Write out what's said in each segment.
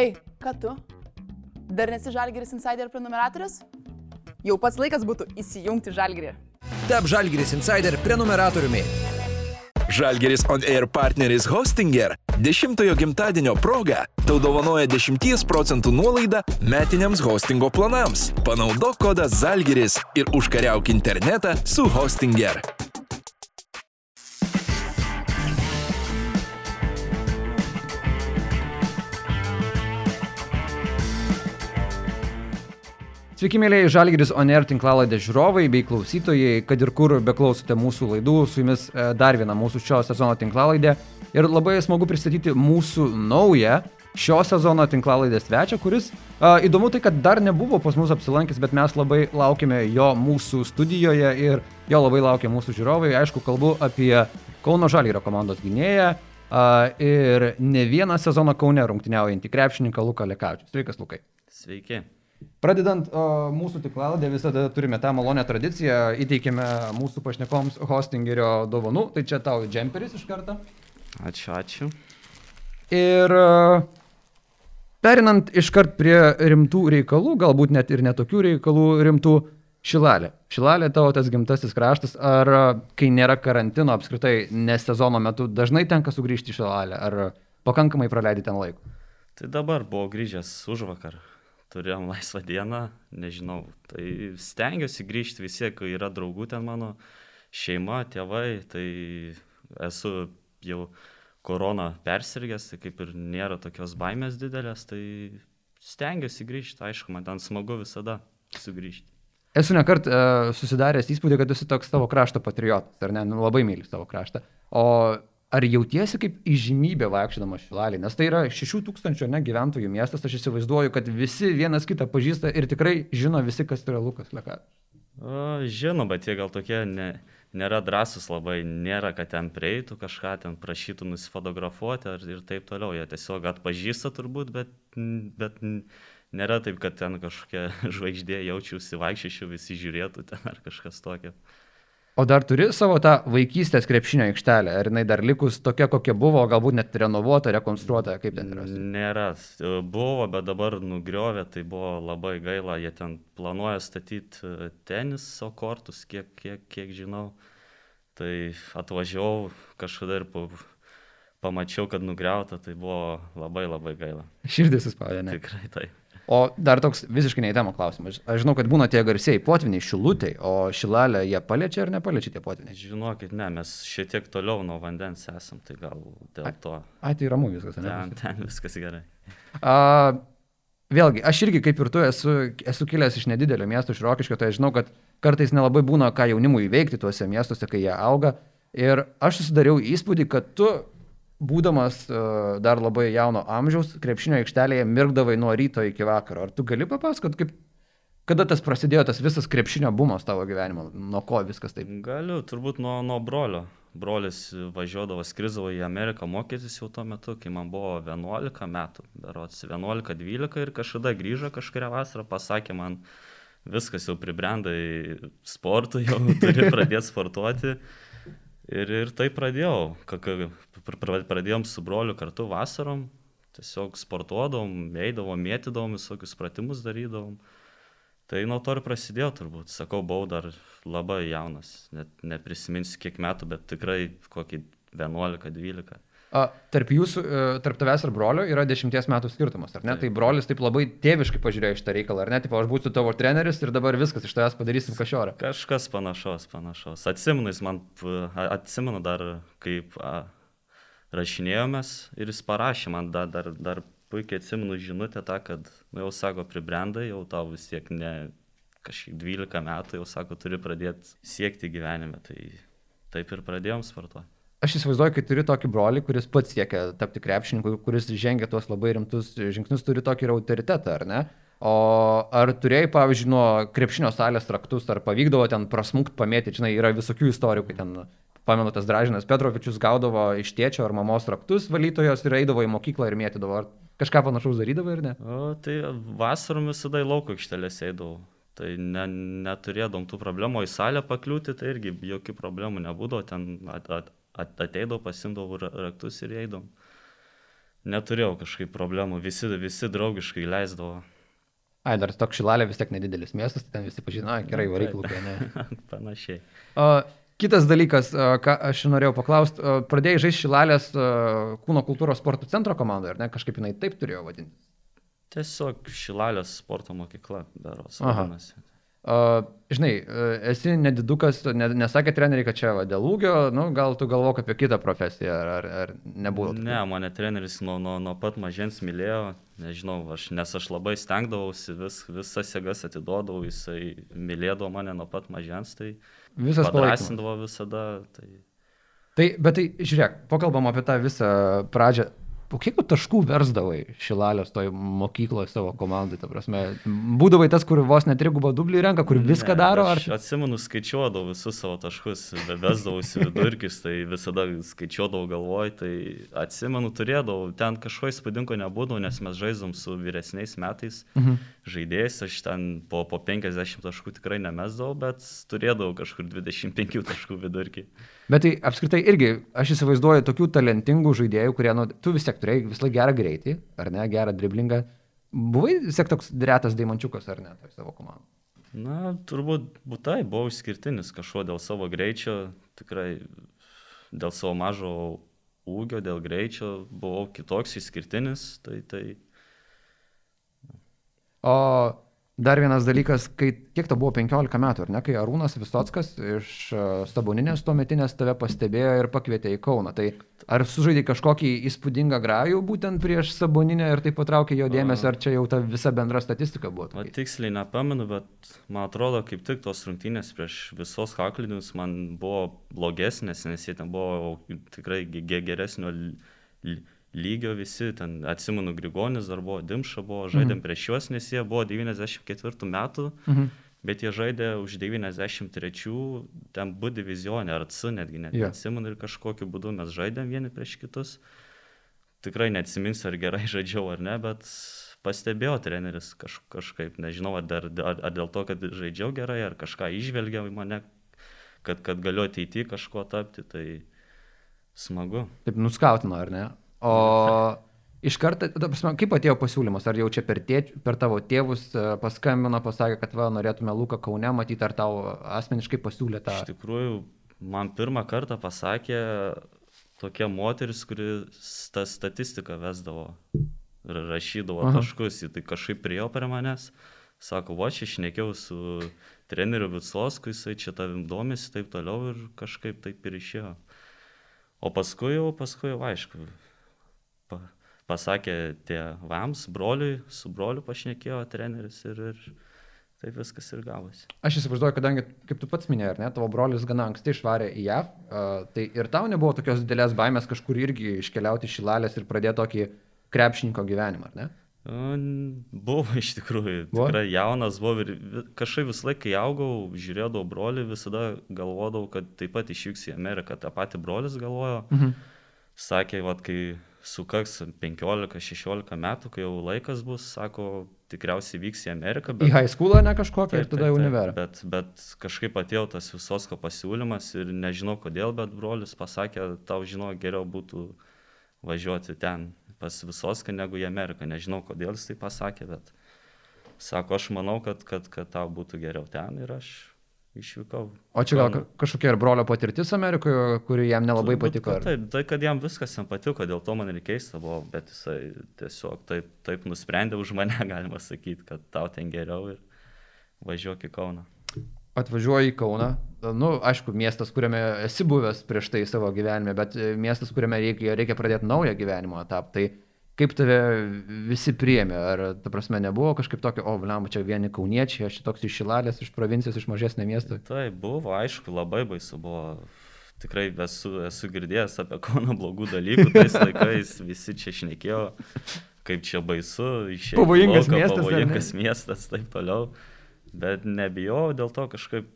Ei, ką tu? Dar nesi Žalgiris Insider prenumeratorius? Jau pats laikas būtų įsijungti Žalgirį. Tap Žalgiris Insider prenumeratoriumi. Žalgeris On Air partneris Hostinger 10-ojo gimtadienio proga tau dovanoja 10 procentų nuolaidą metiniams hostingo planams. Panaudok kodą Žalgeris ir užkariauk internetą su Hostinger. Sveiki, mėlyje Žalgiris Oner tinklaladė žiūrovai bei klausytojai, kad ir kur beklausote mūsų laidų, su jumis e, dar viena mūsų šio sezono tinklalaidė. Ir labai smagu pristatyti mūsų naują šio sezono tinklalaidės svečią, kuris a, įdomu tai, kad dar nebuvo pas mus apsilankęs, bet mes labai laukime jo mūsų studijoje ir jo labai laukia mūsų žiūrovai. Aišku, kalbu apie Kauno Žalgirio komandos gynėją a, ir ne vieną sezoną Kaune rungtyniaujantį krepšininką Luką Lekavičių. Sveikas, Lukai. Sveiki. Pradedant o, mūsų tiklaladę, visada turime tą malonę tradiciją, įteikėme mūsų pašnekoms hostingerio dovanų, tai čia tau džemperis iš karto. Ačiū, ačiū. Ir perinant iškart prie rimtų reikalų, galbūt net ir netokių reikalų rimtų, Šilalė. Šilalė tavo tas gimtasis kraštas, ar kai nėra karantino apskritai, ne sezono metu, dažnai tenka sugrįžti į Šilalę, ar pakankamai praleidai ten laiko? Tai dabar buvau grįžęs už vakar turėjom laisvą dieną, nežinau, tai stengiuosi grįžti vis tiek, yra draugų ten mano, šeima, tėvai, tai esu jau korona persirgęs, tai kaip ir nėra tokios baimės didelės, tai stengiuosi grįžti, aišku, man ten smagu visada sugrįžti. Esu nekart uh, susidaręs įspūdį, kad esi toks savo krašto patriotas, ar ne, nu, labai myli savo kraštą. O Ar jautiesi kaip įžymybė vaikščiodama Šilalį? Nes tai yra 6000 ne, gyventojų miestas, aš įsivaizduoju, kad visi vienas kitą pažįsta ir tikrai žino visi, kas tai yra Lukas Leka. Žinau, bet jie gal tokie ne, nėra drąsus labai, nėra, kad ten prieitų kažką, ten prašytų nusifotografuoti ar, ir taip toliau. Jie tiesiog atpažįsta turbūt, bet, bet nėra taip, kad ten kažkokia žvaigždė jaučiausi, vaikščiačiau, visi žiūrėtų ten ar kažkas tokio. O dar turi savo tą vaikystės krepšinio aikštelę? Ar jinai dar likus tokia, kokia buvo, galbūt net renovuota, rekonstruota, kaip ten yra? Nėra. Buvo, bet dabar nugriovė, tai buvo labai gaila. Jie ten planuoja statyti e, teniso kortus, kiek, kiek, kiek žinau. Tai atvažiavau kažkada ir po, pamačiau, kad nugriauta, tai buvo labai labai gaila. Širdis suspaudė, ne? Tikrai taip. O dar toks visiškai neįtemo klausimas. Aš žinau, kad būna tie garsiai potviniai šilutėj, o šilalę jie paliečia ar nepaliečia tie potviniai? Žinokit, ne, mes šiek tiek toliau nuo vandens esam, tai gal dėl to. A, tai ramu viskas, ne? Ten, ten viskas gerai. A, vėlgi, aš irgi kaip ir tu esu, esu kilęs iš nedidelio miesto, iš Rokiškio, tai žinau, kad kartais nelabai būna ką jaunimui įveikti tuose miestuose, kai jie auga. Ir aš susidariau įspūdį, kad tu būdamas uh, dar labai jauno amžiaus, krepšinio aikštelėje mirgdavai nuo ryto iki vakaro. Ar tu gali papasakot, kaip, kada tas prasidėjo, tas visas krepšinio bumas tavo gyvenimo, nuo ko viskas taip? Galiu, turbūt nuo, nuo brolio. Brolis važiuodavo, skrizavo į Ameriką mokytis jau tuo metu, kai man buvo 11 metų, berots 11-12 ir kažkada grįžo kažkuria vasarą, pasakė man, viskas jau pribrendai sportui, jau turi pradėti sportuoti. Ir, ir tai pradėjau. Pradėjom su broliu kartu vasarom, tiesiog sportuodom, eidavom, mėtydavom, visokius pratimus darydavom. Tai nuo to ir prasidėjo turbūt. Sakau, buvau dar labai jaunas, net neprisiminsiu kiek metų, bet tikrai kokį 11-12. Tarp jūsų, e, tarp tavęs ir brolio yra dešimties metų skirtumas, ar ne? Taip. Tai brolis taip labai tėviškai pažiūrėjo šitą reikalą, ar ne? Taip, aš būsiu tavo treneris ir dabar viskas iš tavęs padarysim kažorą. Kažkas panašaus, panašaus. Atsimenu, jis man, atsimenu dar, kaip a, rašinėjomės ir jis parašė man dar, dar, dar puikiai atsimenu žinutę tą, kad, nu jau sako, pribrendai, jau tau vis tiek ne kažkiek 12 metų, jau sako, turi pradėti siekti gyvenime. Tai taip ir pradėjom sportuoti. Aš įsivaizduoju, kad turi tokį brolį, kuris pats siekia tapti krepšininku, kuris žengia tuos labai rimtus žingsnius, turi tokį ir autoritetą, ar ne? O ar turėjai, pavyzdžiui, nuo krepšinio salės traktus, ar pavykdavo ten prasmukt, pamėti, žinai, yra visokių istorijų, kai ten, pamenu, tas Dražinas Petrovičius gaudavo iš tėčio ar mamos traktus valytojos ir eidavo į mokyklą ir mėtydavo. Ar kažką panašaus darydavo ir ne? O, tai vasarom visada į lauko aikštelės eidavau. Tai ne, neturėdom tų problemų, į salę pakliūti, tai irgi jokių problemų nebūdavo, ten at, at, ateidavau, pasimdavau raktus ir eidom. Neturėjau kažkaip problemų, visi, visi draugiškai leisdavo. Ai, dar toks šilalė vis tiek nedidelis miestas, tai ten visi pažino, ai, gerai, varyk lūkai, ne. Panašiai. O, kitas dalykas, ką aš norėjau paklausti, pradėjai žaisti šilalės kūno kultūros sporto centro komandoje, ar ne? Kažkaip jinai taip turėjo vadinti. Tiesiog Šilalės sporto mokykla, beros. Aha. vadinasi. Uh, žinai, uh, esi nedidukas, ne, nesakė treneriai, kad čia va, dėl ūgio, nu, gal tu galvok apie kitą profesiją, ar, ar, ar nebuvo. tokių? Ne, mane treneris nuo, nuo, nuo pat mažens mylėjo, nežinau, aš, nes aš labai stengdavausi, vis, visas jėgas atiduodavau, jisai mylėdavo mane nuo pat mažens, tai Visas padrasindavo visada. Tai... Tai, bet tai, žiūrėk, pakalbam apie tą visą pradžią. Po kiek taškų versdavai šilalės toj mokykloje savo komandai, ta prasme, būdavai tas, kur vos netrigubą dublį renka, kur viską Ne, daro, ar... Aš atsimenu, skaičiuodavau visus savo taškus, vesdavausi vidurkis, tai visada skaičiuodavau galvoj, tai atsimenu, turėdavau, ten kažko įspūdingo nebūdavo, nes mes žaidžiam su vyresniais metais Mhm. žaidėjais, aš ten po, po 50 taškų tikrai nemesdavau, bet turėdavau kažkur 25 taškų vidurkį. Bet tai apskritai irgi, aš įsivaizduoju tokių talentingų žaidėjų, kurie, nu, tu vis tiek turėjai vis laik gerą greitį, ar ne, gerą driblingą. Buvai vis tiek toks retas daimančiukas, ar ne, toj savo komandai. Na, turbūt būtai buvau išskirtinis kažkuo dėl savo greičio, tikrai dėl savo mažo ūgio, dėl greičio buvau kitoks išskirtinis, tai tai O dar vienas dalykas, kai kiek tau buvo 15 metų, ar ne, kai Arūnas Visockas iš e, Staboninės tuo metinės tave pastebėjo ir pakvietė į Kauną. Tai ar sužaidai kažkokį įspūdingą grajų būtent prieš Saboninę ir tai patraukė jo dėmesį, ar čia jau ta visa bendra statistika buvo? Va, tokia? tiksliai nepamenu, bet man atrodo, kaip tik tos rungtynės prieš visos haklinius man buvo blogesnės, nes jie ten buvo tikrai ge- ge- geresnio lygio visi, ten atsimenu Grigonis dar buvo, Dimša buvo, žaidėm prieš juos, nes jie buvo 94 metų, Mhm. bet jie žaidė už 93, ten buvo divizionė, ar C netgi, net Jo. neatsimenu ir kažkokiu būdu mes žaidėm vieni prieš kitus. Tikrai neatsiminsiu, ar gerai žaidžiau ar ne, bet pastebėjo treneris kaž, kažkaip, nežinau, ar, dar, ar, ar dėl to, kad žaidžiau gerai, ar kažką išvelgia į mane, kad, kad galiu ateityje kažko tapti, tai smagu. Taip nuskautino, ar ne? O iš karto, prasme, kaip atėjo pasiūlymas, ar jau čia per, tėč, per tavo tėvus e, paskambino, pasakė, kad va, norėtume Luką Kaune matyti, ar tau asmeniškai pasiūlė tą... Iš tikrųjų, man pirmą kartą pasakė tokia moteris, kuri tą statistiką vesdavo ir rašydavo Aha. taškus, tai kažkaip priejo prie manęs. Sako, va, čia išnekėjau su treneriu Vicosku, jisai čia tavim domisi taip toliau ir kažkaip taip ir išėjo. O paskui jau, paskui jau aišku, pasakė tėvams, broliui, su broliu pašnekėjo treneris ir, ir taip viskas ir gavosi. Aš įsivaizduoju, kadangi, kaip tu pats minėjai, ar ne, tavo brolis gana anksti išvarė į JAV, uh, tai ir tau nebuvo tokios didelės baimės kažkur irgi iškeliauti iš šilalės ir pradėti tokį krepšininko gyvenimą, ar ne? Buvo iš tikrųjų, Buvo? tikrai jaunas buvau ir kažkaip visą laiką, kai augau, žiūrėdavau brolį, visada galvodavau, kad taip pat išvyks į Ameriką. Ta pati brolis galvojo, Mhm. sakė, vat, kai sukaks 15-16 metų, kai jau laikas bus, sako, tikriausiai vyks į Ameriką. Į high schoolą ne kažkokią ir Taip, tada taip, jau neverė. Bet, bet kažkaip atėjo tas visosko pasiūlymas ir nežinau kodėl, bet brolis pasakė, tau žinau, geriau būtų važiuoti ten pas visoską negu į Ameriką. Nežinau kodėl jis tai pasakė, bet sako, aš manau, kad, kad, kad tau būtų geriau ten ir aš išvykau. O čia gal kažkokia ir brolio patirtis Amerikoje, kuri jam nelabai Turbūt, patiko. ar- Taip, tai kad jam viskas jam patiko, dėl to man ir keista buvo, bet jisai tiesiog taip, taip nusprendė už mane, galima sakyti, kad tau ten geriau ir važiuok į Kauną. atvažiuoji į Kauną, nu, aišku, miestas, kuriame esi buvęs prieš tai savo gyvenime, bet miestas, kuriame reikia, reikia pradėti naują gyvenimo etapą. Tai kaip tave visi priėmė? Ar, ta prasme, nebuvo kažkaip tokio, o, blam, čia vieni kauniečiai, aš toks iš Šilalės, iš provincijos, iš mažesnio miesto. Tai buvo, aišku, labai baisu buvo. Tikrai esu, esu girdėjęs apie Kauno blogų dalykų, tais laikais visi čia šnekėjo, kaip čia baisu, išėjti. į Pavojingas lauką, miestas? Pavojingas miestas, taip toliau. Bet nebijau, dėl to kažkaip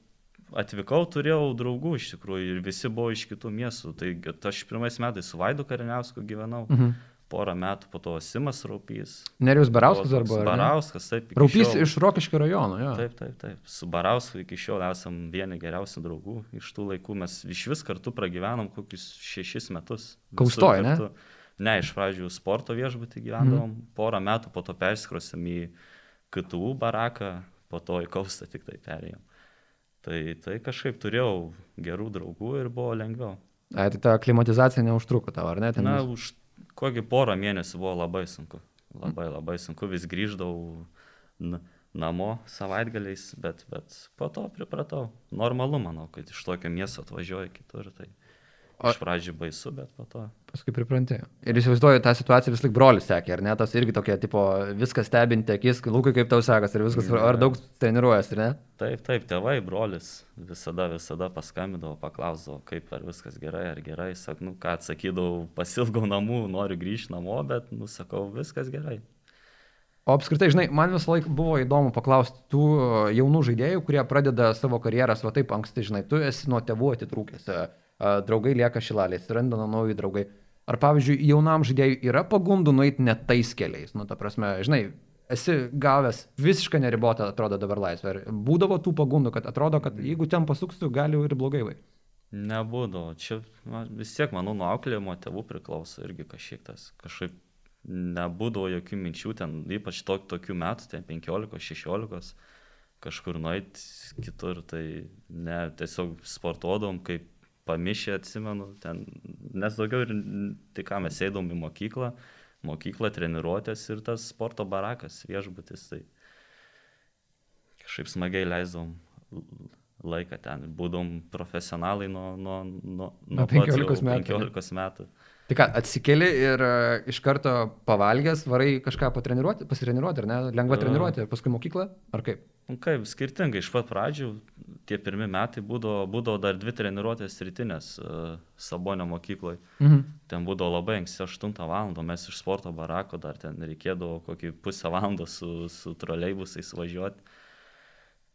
atvykau, turėjau draugų iš tikrųjų ir visi buvo iš kitų miestų. Tai aš pirmais metais su Vaidu Kariniausku gyvenau, Mhm. Porą metų po to Simas Raupys. Nerijus Barauskas Buvo arba... Barauskas, taip. Raupys šiol- iš Rokiškio rajono, jo. Taip, taip, taip. Su Barausku iki šiol esam vieni geriausių draugų. Iš tų laikų mes iš vis kartu pragyvenom kokius šešis metus. Visur Kaustoj, ne? Ne, iš pradžių sporto viešbutį gyvendavom, mm. porą metų, po to persikrosim į KTU baraką, po to į Kaustą tik tai perėjom. Tai, tai kažkaip turėjau gerų draugų ir buvo lengviau. A, tai ta klimatizacija neužtruko tau, ar ne? Ten Na, už kokį porą mėnesių buvo labai sunku. Labai, labai sunku, vis grįždavau namo savaitgaliais, bet, bet po to pripratau. Normalu, manau, kad iš tokio miesto atvažiuoju kitur. Tai iš pradžių baisu, bet po to. Paskui pripranti. Ir įsivaizduoju, tą situaciją vis lik brolis sekė, ar ne? Tas irgi tokia, tipo, viskas stebinti akis, lūkai kaip tau sekas ir viskas, ar daug treniruojas, ar ne? Taip, taip, tėvai, brolis visada, visada paskambindavo, paklausdavo, kaip ar viskas gerai, ar gerai. Sak, nu ką atsakydavau, pasilgau namų, noriu grįžti namo, bet, nu sakau, viskas gerai. O apskritai, žinai, man visą laiką buvo įdomu paklausti tų e, jaunų žaidėjų, kurie pradeda savo karjeras va taip anksti, žinai, tu esi nuo tėvų atitrūkęs, e, draugai lieka šilalės, atsiranda nuo naujų draugai. Ar pavyzdžiui, jaunam žaidėjui yra pagundų nueiti ne tais keliais, nu, ta prasme, žinai, esi gavęs visiškai neribotą, atrodo dabar laisvę. Ar būdavo tų pagundų, kad atrodo, kad jeigu ten pasuksiu, gali ir blogai vai. Nebūdavo. Čia vis tiek, manau, nuo auklėjimo tėvų priklauso irgi kažkiek tas. Kažkaip nebūdavo jokių minčių ten, ypač to, tokių metų, ten 15-16, kažkur nueiti kitur. Tai ne, tiesiog sportuodom, kaip pamišė, atsimenu, ten, nes daugiau ir tai ką mes eidom į mokyklą, mokyklą, treniruotės ir tas sporto barakas, viešbutis. Tai kažkaip smagiai leisdom laiką ten. Būdom profesionalai nuo, nuo, nuo, Nuo pat jau 15 metų, ne? 15 metų. Tai ką, atsikeli ir e, iš karto pavalgęs, varai kažką pasitreniruoti, ar ne? Lengva E. treniruoti, ir paskui mokyklą, ar kaip? Nu, kaip, skirtingai, iš pat pradžių, tie pirmi metai būdavo, būdavo dar dvi treniruotės rytinės uh, Sabonio mokykloje. Mhm. Ten būdavo labai anksti 8 val. mes iš sporto barako dar ten reikėdavo kokį pusę valandos su, su troleibusais važiuoti.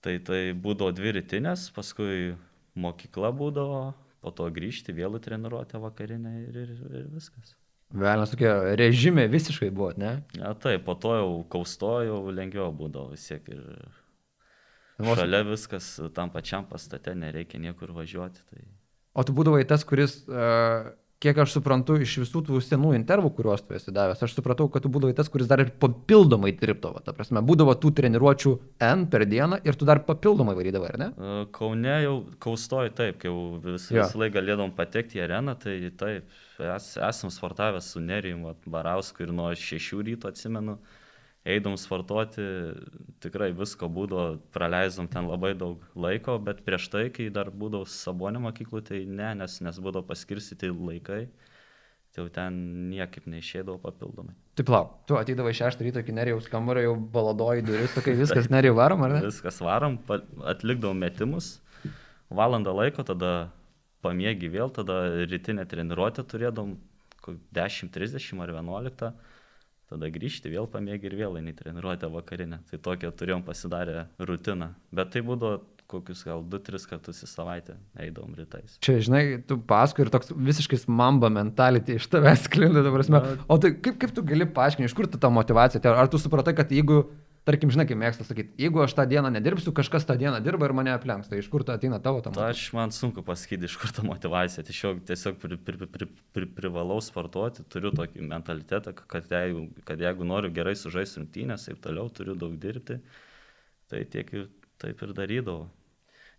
Tai tai būdavo dvi rytinės, paskui mokykla būdavo, po to grįžti vėl į treniruotę vakarinę ir, ir, ir viskas. Velnas tokie režimė visiškai buvo, ne? Ja, taip, po to jau kaustojau, lengviau būdavo vis tiek ir šalia viskas tam pačiam pastate, nereikia niekur važiuoti. Tai... O tu būdavai tas, kuris, uh, kiek aš suprantu, iš visų tų senų intervų, kuriuos tu esi davęs, aš supratau, kad tu būdavai tas, kuris dar ir papildomai dirbdavo. Ta prasme, būdavo tų treniruočių N per dieną ir tu dar papildomai varydavai, ar ne? E, Kaune jau kaustoju taip, jau vis, Jo. visą laiką galėdom patekti į areną, tai taip, es, esam sportavę su Nerijum vat, Barausku ir nuo 6 ryto atsimenu, eidom sportuoti, tikrai visko būdavo, praleisdom ten labai daug laiko, bet prieš tai, kai dar būdavau sabonio mokyklų, tai ne, nes, nes būdavo paskirstyti laikai, tai jau ten niekaip neišėdavo papildomai. Tai plau, tu ateidavai 6 ryto iki Nerijaus kambario, jau baladoji duris, sakai, viskas Nerijau varom, ar ne? Viskas varom, atlikdavom metimus, valandą laiko, tada pamiegi vėl, tada rytinę treniruotę turėdom ko- 10.30 ar 11, tada grįžti vėl pamiegi ir vėl eini treniruotę vakarinę. Tai tokią turėjom pasidarę rutiną. Bet tai būdavo kokius gal 2-3 kartus į savaitę eidavom rytais. Čia, žinai, tu paskui ir toks visiškai mamba mentality iš tavęs sklinda, ta prasme. O tai kaip, kaip tu gali paaiškinti, iš kur motivaciją? atėjo? Ar tu supratai, kad jeigu, tarkim, žinai, kaip mėgsta sakyti, jeigu aš tą dieną nedirbsiu, kažkas tą dieną dirba ir mane aplenks, tai iš kur tu ateina tavo tam? Ta aš man sunku pasakyti, iš kur ta motivacija. Tiesiog, tiesiog pri, pri, pri, pri, privalau sportuoti, turiu tokį mentalitetą, kad jeigu, kad jeigu noriu gerai sužaisti rungtynės ir toliau turiu daug dirbti, tai tiek ir taip ir darydavau.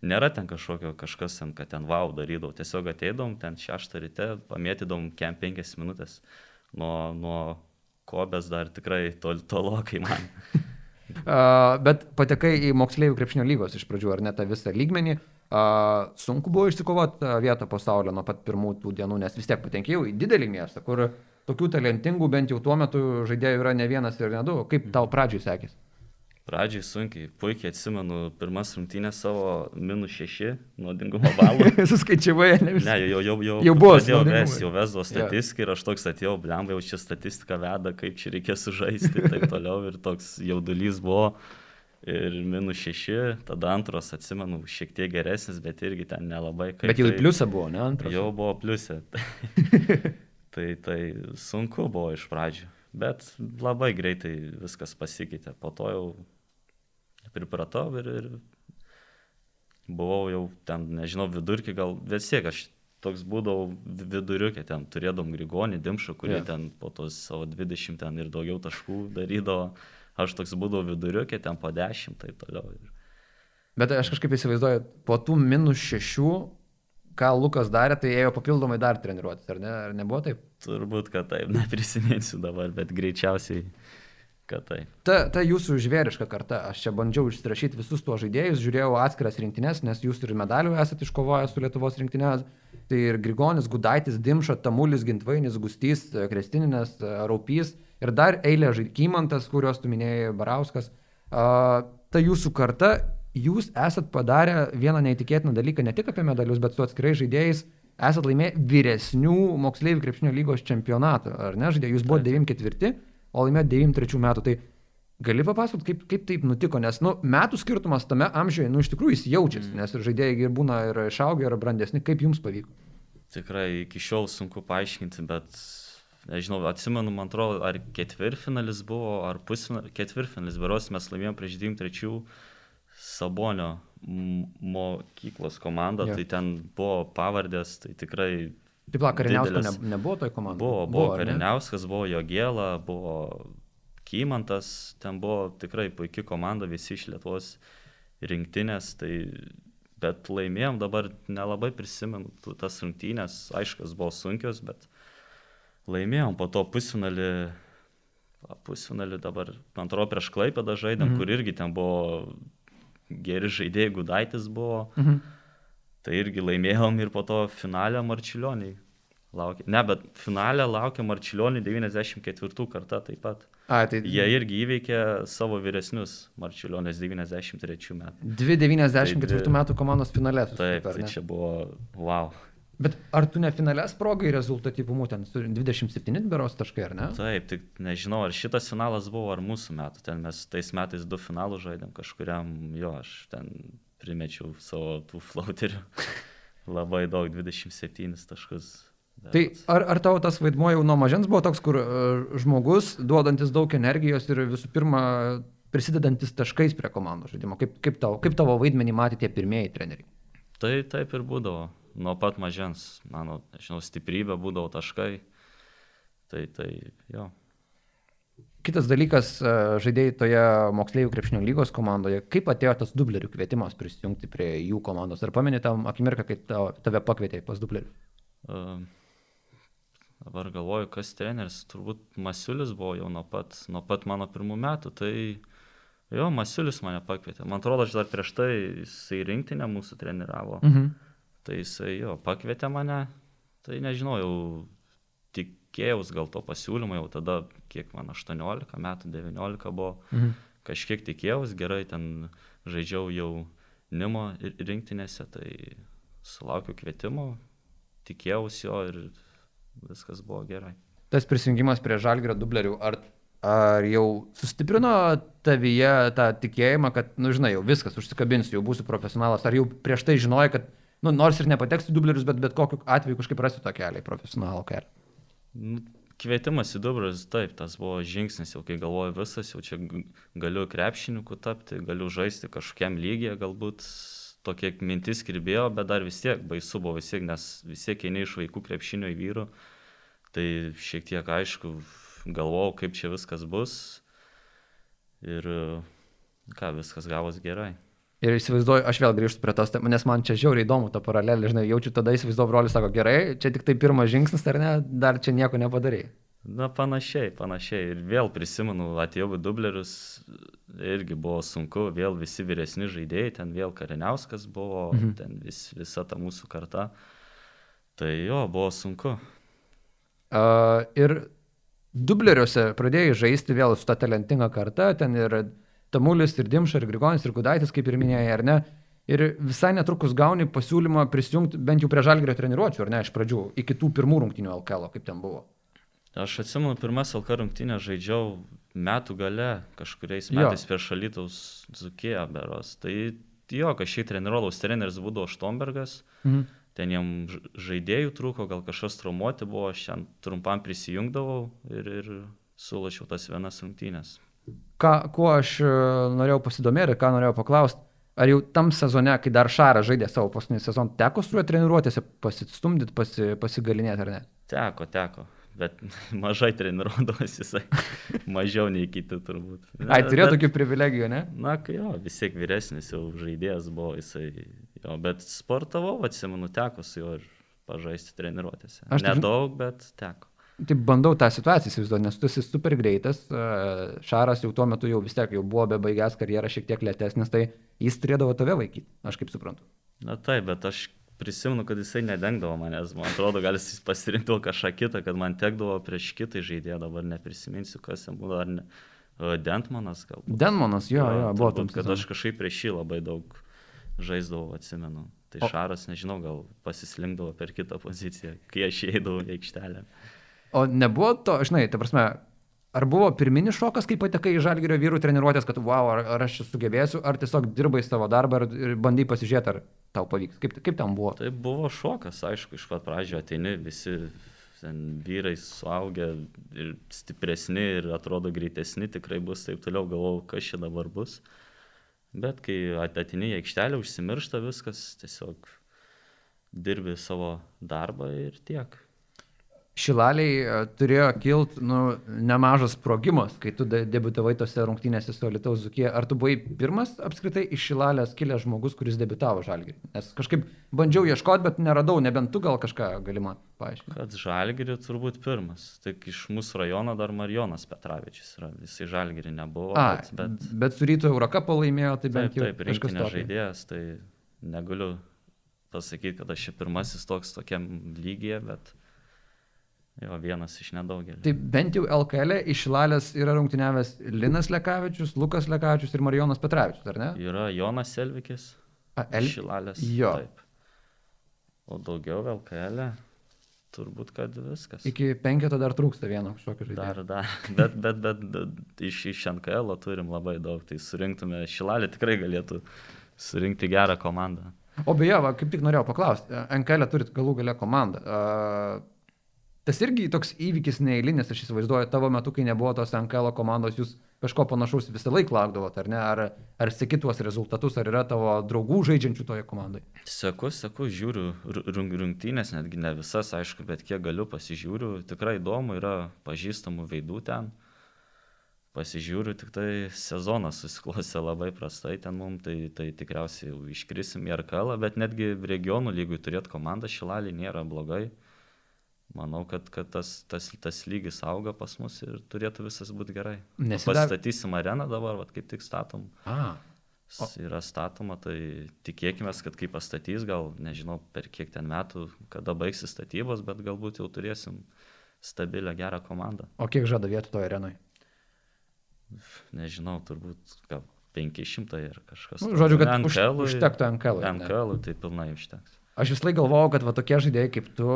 Nėra ten kažkokio kažkas ten, kad ten wow darydavau. Tiesiog ateidom ten šeštą ryte, pamėtydom kem penkias minutės. Nuo, nuo kobės dar tikrai tol, tolokai man. Bet patekai į moksleivių krepšinio lygos iš pradžių, ar ne tą visą lygmenį. Sunku buvo išsikovoti vietą pasaulio nuo pat pirmų tų dienų, nes vis tiek patenkėjau į didelį miestą, kur tokių talentingų bent jau tuo metu žaidėjų yra ne vienas ir ne du. Kaip tau pradžiai sekėsi? Pradžiai sunkiai, puikiai atsimenu pirmas rungtynės savo minus šeši nuodingumo balų. Suskaičiavai, ne visą. Ne, jau, jau, jau, Jau buvo naudingumai. vesti, jau vesdavo statistiką ir aš toks atėjau, blemba, jau čia statistika veda, kaip čia reikės sužaisti ir taip toliau. Ir toks jaudulys buvo. Ir minus šeši, tada antros, atsimenu, šiek tiek geresnis, bet irgi ten nelabai. kaip Bet jau tai- pliusą buvo, ne antras. Jau buvo pliusė. tai, tai sunku buvo iš pradžių. Bet labai greitai viskas pasikeitė. Po to jau pripratau ir, ir buvau jau ten, nežinau, vidurkį gal vis tiek aš toks būdavau vi- viduriukė, ten turėdom Grigonį, Dimšą, kurie yeah. ten po tos savo 20 ten ir daugiau taškų darydavo. Aš toks būdavau viduriukė, ten po 10 taip toliau. Bet aš kažkaip įsivaizduoju, po tų minus šešių, ką Lukas darė, tai ėjo papildomai dar treniruotis, ar ne? Ar nebuvo taip? Turbūt, kad taip, neprisiminsiu dabar, bet greičiausiai, kad taip. Ta, ta jūsų žvėriška karta, aš čia bandžiau išsirašyti visus tuos žaidėjus, žiūrėjau atskiras rinktinės, nes jūs ir medalių esate iškovoję su Lietuvos rinktinės. Tai ir Grigonis, Gudaitis, Dimša, Tamulis, Gintvainis, Gustys, Krestininės, Raupys ir dar eilė žaidymantas, kuriuos tu minėjai, Barauskas. A, ta jūsų karta, jūs esat padarę vieną neįtikėtiną dalyką, ne tik apie medalius, bet su atskirai žaidėjais. Esat laimėję vyresnių moksleivių krepšinio lygos čempionatą, ar ne? Žaidėjai, jūs buvote 94, o laimėjote 93 metų. Tai gali papasakoti, kaip, kaip taip nutiko, nes nu, metų skirtumas tame amžiuje, nu, iš tikrųjų jis jaučiasi, nes ir žaidėjai ir būna ir išaugę, ir brandesni. Kaip jums pavyko? Tikrai iki šiol sunku paaiškinti, bet nežinau, atsimenu, man atrodo, ar ketvirtfinalis buvo, ar pusfinalis, ketvirtfinalis, beros mes laimėjome prieš 23 Sabonio mokyklos komandą, yeah. tai ten buvo pavardės, tai tikrai Taip, la, Kariniausko ne, nebuvo toj komandai. Buvo, buvo ne? Kariniauskas, buvo Jogėla, buvo Kymantas, ten buvo tikrai puikia komanda, visi iš Lietuvos rinktinės, tai bet laimėjom dabar nelabai prisimenu tas rungtynės, aišku, jos buvo sunkios, bet laimėjom po to pusfinalį, pusfinalį dabar, man atrodo, prieš Klaipėdą žaidėm, mhm. kur irgi ten buvo geri žaidėjai, Gudaitis buvo. Mhm. Tai irgi laimėjom ir po to finalę Marčiulioniai. Laukia. Ne, bet finalę laukia Marčiulioniai 94 kartą taip pat. A, tai Jie irgi įveikė savo vyresnius Marčiulionės 93 metų. 294 Tai dvi- metų komandos finale. Taip, ar tai čia buvo wow. Bet ar tu ne finale sprogai rezultatyvumu ten su 27 beros taškai, ar ne? Taip, tik nežinau, ar šitas finalas buvo, ar mūsų metų. Ten mes tais metais du finalus žaidėm, kažkuriam jo, aš ten primečiau savo tų flauterių. Labai daug, 27 taškus. Tai berods. ar, ar tavo tas vaidmuo jau nuo mažens buvo toks, kur uh, žmogus duodantis daug energijos ir visų pirma prisidedantis taškais prie komandos žaidimo? Kaip, kaip, tavo, kaip tavo vaidmenį matė tie pirmieji treneriai? Tai taip ir būdavo. Nuo pat mažens, mano, nežinau, stiprybė būdavo taškai. Tai, tai, jo. Kitas dalykas, e, žaidėjai toje moksleivių krepšinio lygos komandoje, kaip atėjo tas dublerių kvietimas prisijungti prie jų komandos? Ar pamenė tam akimirką, kai tave pakvietė pas dublerių? Uh, dabar galvoju, kas treneris, turbūt Masiulis buvo jau nuo pat, nuo pat mano pirmų metų, tai jo, Masiulis mane pakvietė. Man atrodo, aš dar prieš tai jisai rinktinę mūsų treniravo. Mhm. Tai jisai jo, pakvietė mane, tai nežinau, jau tikėjaus gal to pasiūlymo, jau tada, kiek man 18 metų, 19 buvo, Mhm. kažkiek tikėjaus, gerai ten žaidžiau jau Nimo ir- rinktinėse, tai sulaukiu kvietimo, tikėjausi jo ir viskas buvo gerai. Tas prisijungimas prie žalgrio dublerių, ar, ar jau sustiprino tavyje tą tikėjimą, kad, nu, žinai, jau viskas, užsikabinsiu, jau būsiu profesionalas, ar jau prieš tai žinojai, kad, nu, nors ir nepateksiu dublerius, bet bet kokiu atveju kažkaip rasiu tą kelią į profesionalų kelią. Nu, Kvietimas į Dubrus, taip, tas buvo žingsnis, jau kai galvoju visas, jau čia galiu krepšininkų tapti, galiu žaisti kažkokiam lygiai, galbūt tokia mintis kirbėjo, bet dar vis tiek baisu buvo vis tiek, nes vis tiek eini iš vaikų krepšinio į vyrų, tai šiek tiek aišku, galvojau, kaip čia viskas bus ir ką, viskas gavos gerai. Ir įsivaizduoju, aš vėl grįžtu prie tos, nes man čia žiauriai įdomu ta paralelė, žinai, jaučiu tada įsivaizduoju, brolis sako, gerai, čia tik tai pirmas žingsnis, ar ne, dar čia nieko nepadarai. Na, panašiai, panašiai. Ir vėl prisimenu, atėjau į dublerius, irgi buvo sunku, vėl visi vyresni žaidėjai, ten vėl Kariniauskas buvo, mhm. ten vis, visa ta mūsų karta. Tai jo, buvo sunku. Uh, ir dubleriuose pradėjai žaisti vėl su ta talentinga karta, ten ir Tamulis, ir Dimša, ir Grigonis, ir Gudaitis, kaip ir minėjai, ar ne? Ir visai netrukus gauni pasiūlymą prisijungti bent jau prie žalgerio treniruočio, ar ne, iš pradžių, iki tų pirmų rungtinių LKL, kaip ten buvo. Aš atsimenu, pirmas LK rungtynę žaidžiau metų gale, kažkuriais Jo. metais prieš šalytaus Zukiją beros. Tai jo, kažkiek treniruodaus treneris būdavo Štombergas. Mhm. ten jam žaidėjų trūko, gal kažkas traumuoti buvo, aš ten trumpam prisijungdavau ir, ir sulašiau tas vienas rungtynės. Ką, kuo aš e, norėjau pasidomėti, ką norėjau paklausti, Ar jau tam sezone, kai dar Šaras žaidė savo paskutinį sezoną, teko su juo treniruotėse pasistumdyti, pasi, pasigalinėti ar ne? Teko, teko. Bet mažai treniruodavosi jisai. Mažiau nei kiti turbūt. Ai, turėjo Bet- tokių privilegijų, ne? Na, kai jo, vis tiek vyresnis jau žaidėjas buvo jisai. Jo, bet sportavau, atsimenu, teko su juo ir pažaisti treniruotėse. Aš Nedaug, bet teko. Tai bandau tą situaciją įsivaizduoti, nes tu esi super greitas, e, Šaras jau tuo metu jau vis tiek jau buvo be baigęs karjerą šiek tiek lėtesnis, tai jis turėdavo tave vaikyti, aš kaip suprantu. Na taip, bet aš prisimenu, kad jisai nedengdavo manęs. Man atrodo, gal jis pasirinkdavo kažką kitą, kad man tekdavo prieš kitą žaidėją, dabar neprisiminsiu, kas ten buvo, ar ne. E, Dentmanas gal. Denmonas, jo, jo, buvo tam. turbūt, kad aš kažkaip prieš jį labai daug žaisdavau, atsimenu. Tai O- Šaras, nežinau, gal pasislinkdavo per kitą poziciją, kai aš įeidavau į aikštelę. O nebuvo to, žinai, ta prasme, ar buvo pirminis šokas, kai patekai į žalgerio vyrų treniruotės, kad wow, ar, ar aš čia sugebėsiu, ar tiesiog dirbai savo darbą ir, ir bandai pasižiūrėti, ar tau pavyks. Kaip, kaip ten buvo? Tai buvo šokas, aišku, iš pat pradžio ateini visi ten vyrai suaugę ir stipresni ir atrodo greitesni, tikrai bus taip toliau, galvojau, kas čia dabar bus. Bet kai at- ateini į aikštelę, užsimiršta viskas, tiesiog dirbi savo darbą ir tiek. Šilaliai e, turėjo kilt nu, nemažas sprogimas, kai tu de- debiutavai tose rungtynėse su Alitaus Zukie. Ar tu buvai pirmas apskritai iš Šilalės kilęs žmogus, kuris debitavo žalgirį? Nes kažkaip bandžiau ieškoti, bet neradau, nebent tu gal kažką gali man paaiškinti. Kad žalgirį turbūt pirmas. Tik iš mūsų rajono dar Marijonas Petravičius yra. Jisai žalgirį nebuvo. A, bet, bet bet su ryto Eurokapą laimėjo, tai taip, bent jau taip, kažkas tokio. žaidėjas, tai negaliu pasakyti, kad aš čia pirmasis toks tokiam lygyje, bet jo vienas iš nedaugelio. Tai bent jau LKL iš Šilalės yra rungtyniavęs Linas Lekavičius, Lukas Lekavičius ir Marijonas Petravičius, ar ne? Yra Jonas Selvikis, A, El... Šilalės. Jo. Taip. O daugiau LKL, turbūt kad viskas. Iki penketo dar trūksta vieno kažkokio žaidėjo. Dar, dar. Bet, bet, bet, bet iš, iš NKL turim labai daug, tai surinktume, Šilalė tikrai galėtų surinkti gerą komandą. O beje, va, kaip tik norėjau paklausti, NKL turit galų gale komandą. A, Tas irgi toks įvykis neįlinis, aš įsivaizduoju, tavo metu, kai nebuvo tos NKL komandos, jūs kažko panašaus visą laiką laukdavot, ar ne? Ar, ar seki tuos rezultatus, ar yra tavo draugų žaidžiančių toje komandoje? Seku, seku, žiūriu ru- rung- rungtynės, netgi ne visas, aišku, bet kiek galiu pasižiūriu. Tikrai įdomu, yra pažįstamų veidų ten. Pasižiūriu, tik tai sezonas susiklosė labai prastai ten mums, tai, tai tikriausiai iškrisim į Arkalą, bet netgi regionų lygui turėti komandą šilalį nėra blogai. Manau, kad, kad tas, tas, tas lygis auga pas mus ir turėtų visas būti gerai. Nesida- Pastatysim areną dabar, vat, kaip tik statom. A. S- Yra statoma, tai tikėkime, kad kai pastatys, gal nežinau per kiek ten metų, kada baigsis statybos, bet galbūt jau turėsim stabilę gerą komandą. O kiek žada vietų toje arenoje? Nežinau, turbūt gal 500 ir kažkas. Nu, žodžiu, kad už, NKL -ui- užtektų NKL. NKL tai pilnai užteks. Aš vis laik galvojau, kad va tokie žaidėjai kaip tu,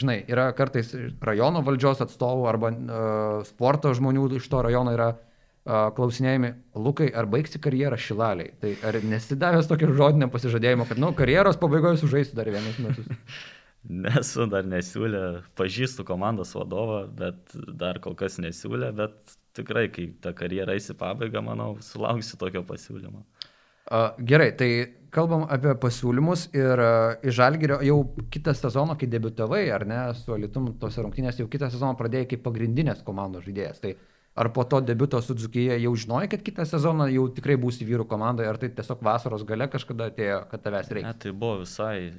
žinai, yra kartais rajono valdžios atstovų arba uh, sporto žmonių iš to rajono yra uh, klausinėjami, Lukai, ar baigsi karjerą šilaliai. Tai ar nesidavęs tokio žodinio pasižadėjimo, kad, nu, karjeros pabaigoje sužaisiu dar vienus metus. Nesu dar nesiūlę, pažįstu komandos vadovą, bet dar kol kas nesiūlė, bet tikrai, kai ta karjera eis į pabaigą, manau, sulauksiu tokio pasiūlymo. Uh, gerai, tai kalbam apie pasiūlymus ir uh, iš Žalgirio jau kitą sezoną, kai debitavai, ar ne, su Alitum tose rungtynėse, jau kitą sezoną pradėjai kaip pagrindinės komandos žaidėjas. Tai ar po to debito su Dzukija jau žinojai, kad kitą sezoną jau tikrai būsi vyrų komandoje, ar tai tiesiog vasaros gale kažkada atėjo, kad tavęs Ne, reikia? tai buvo visai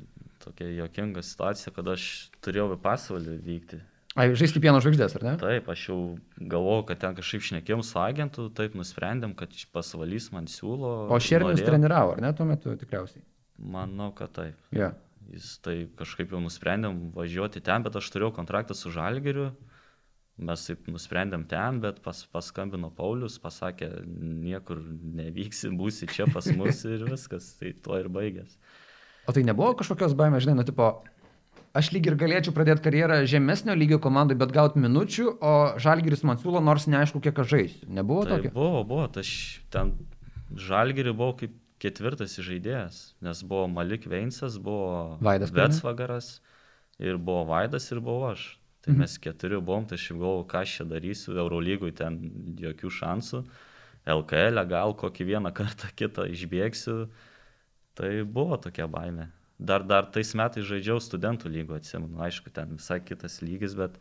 tokia jokinga situacija, kad aš turėjau į pasvalį vykti. Ai, žaisti pieno žvaigždės, ar ne? Taip, aš jau galvojau, kad ten kažkaip šnekėjom su agentu, taip nusprendėm, kad pasvalys man siūlo. O norėjo. treniravo, ar ne, tuo metu tikriausiai? Manau, kad taip. Ja. Jis tai kažkaip jau nusprendėm važiuoti ten, bet aš turėjau kontraktą su Žalgiriu. Mes taip nusprendėm ten, bet pas, paskambino Paulius, pasakė, niekur nevyksi, būsi čia pas mus ir viskas. Tai tuo ir baigės. O tai nebuvo kažkokios baimės, žinai, nu, tipo, aš lyg ir galėčiau pradėti karjerą žemesnio lygio komandai, bet gauti minučių, o Žalgiris man siūlo, nors neaišku, kiek aš žaisiu. Nebuvo Tai tokio? buvo, buvo, tai aš ten Žalgirį buvau kaip ketvirtas žaidėjas, nes buvo Malik Veinsas, buvo Vaidas? Vetsvagaras ir buvo Vaidas ir buvau aš. Tai Mhm. mes keturi buvom, tai aš jau galvojau, ką aš čia darysiu, Eurolygui ten jokių šansų. LKL, e gal kokį vieną kartą kitą išbėgsiu. Tai buvo tokia baime. Dar, dar tais metais žaidžiau studentų lygo, atsimenu, aišku, ten visai kitas lygis, bet,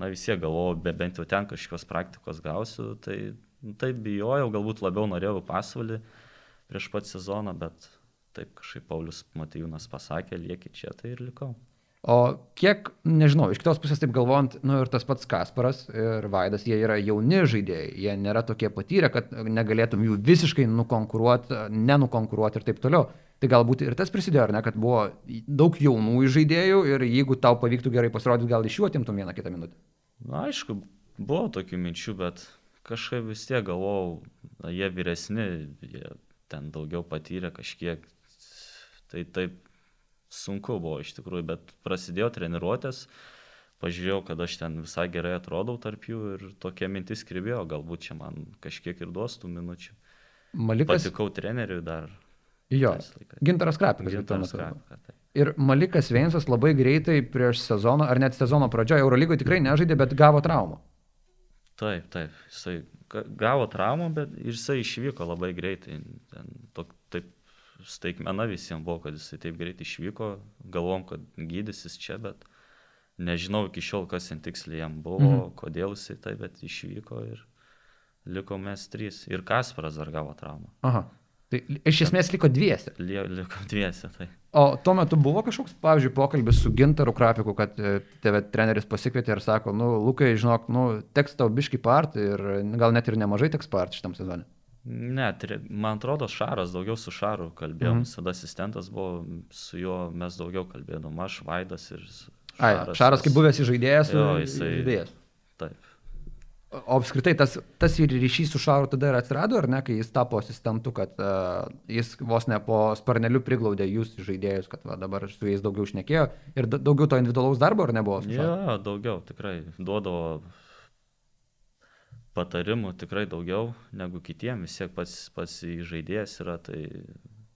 na vis tiek galvojau, be bent jau ten kažkokios praktikos gausiu, tai taip bijojau, galbūt labiau norėjau pasvalį prieš pat sezoną, bet taip kažkaip Paulius Matijūnas pasakė, lieki čia, tai ir likau. O kiek, nežinau, iš kitos pusės taip galvojant, nu ir tas pats Kasparas ir Vaidas, jie yra jauni žaidėjai, jie nėra tokie patyrę, kad negalėtum jų visiškai nukonkuruoti, nenukonkuruoti ir taip toliau. Tai galbūt ir tas prisidėjo, ne, kad buvo daug jaunų žaidėjų ir jeigu tau pavyktų gerai pasirodyti, gal iš jų atimtum vieną kitą minutę. Na, aišku, buvo tokių minčių, bet kažkaip vis tiek galvojau, na, jie vyresni, jie ten daugiau patyrė kažkiek. Tai taip sunku buvo iš tikrųjų, bet prasidėjo treniruotės, pažiūrėjau, kad aš ten visai gerai atrodau tarp jų ir tokia mintis kribėjo, galbūt čia man kažkiek ir duos tų minučių. Malikas. Patikau treneriui dar. Jo. Gintaras Krapikas. Gintaras. Krapka, taip. Ir Malikas Veinsas labai greitai prieš sezoną, ar net sezono pradžioje, Eurolygoje tikrai nežaidė, bet gavo traumą. Taip, taip, jisai ga- gavo traumą, bet jisai išvyko labai greitai. Ten, tok, taip, staigmena visiems buvo, kad jisai taip greitai išvyko, galvom, kad gydysis čia, bet nežinau iki šiol, kas ten tiksliai jam buvo, mhm. kodėl jisai taip, bet išvyko ir liko mes trys. Ir Kasparas dar gavo traumą. Aha. Tai iš esmės liko dviese. Liko dviese, tai. O tuo metu buvo kažkoks, pavyzdžiui, pokalbis su Gintaru Krapiku, kad e, tave treneris pasikvietė ir sako, nu, Lukai, žinok, nu, teks tau biški part ir gal net ir nemažai teks part šitam sezonui. Ne, tre- man atrodo, Šaras, daugiau su Šaru kalbėjom, Mhm. tada asistentas buvo, su juo mes daugiau kalbėdom, aš Vaidas ir s- Ai, Šaras kaip buvęs žaidėjas, Jo, jisai- žaidėjas. Taip. O apskritai tas, tas ir ryšys su Šaru tada ir atsirado, ar ne, kai jis tapo asistentu, kad uh, jis vos ne po sparneliu priglaudė jūs žaidėjus, kad va, dabar su jais daugiau šnekėjo ir da- daugiau to individualaus darbo, ar nebuvo? Šaru? Jo, daugiau, tikrai. Duodavo patarimų tikrai daugiau negu kitiem, vis tiek pats, pats žaidėjas yra, tai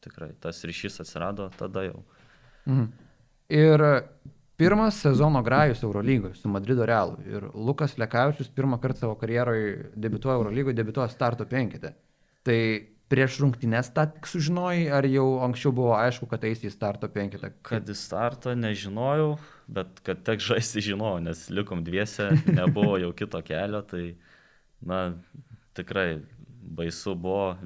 tikrai tas ryšys atsirado tada jau. Mhm. Ir pirmas sezono grajus Eurolygoje su Madrido Realu. Ir Lukas Lekavičius pirmą kartą savo karjeroje debituoja Eurolygoje, debituoja starto penkite. Tai prieš rungtynes tą tik sužinojai, ar jau anksčiau buvo aišku, kad eisi į starto penkitą? Kad į startą nežinojau, bet kad tek žaisti žinojau, nes likom dviese, nebuvo jau kito kelio, tai, na, tikrai baisu buvo,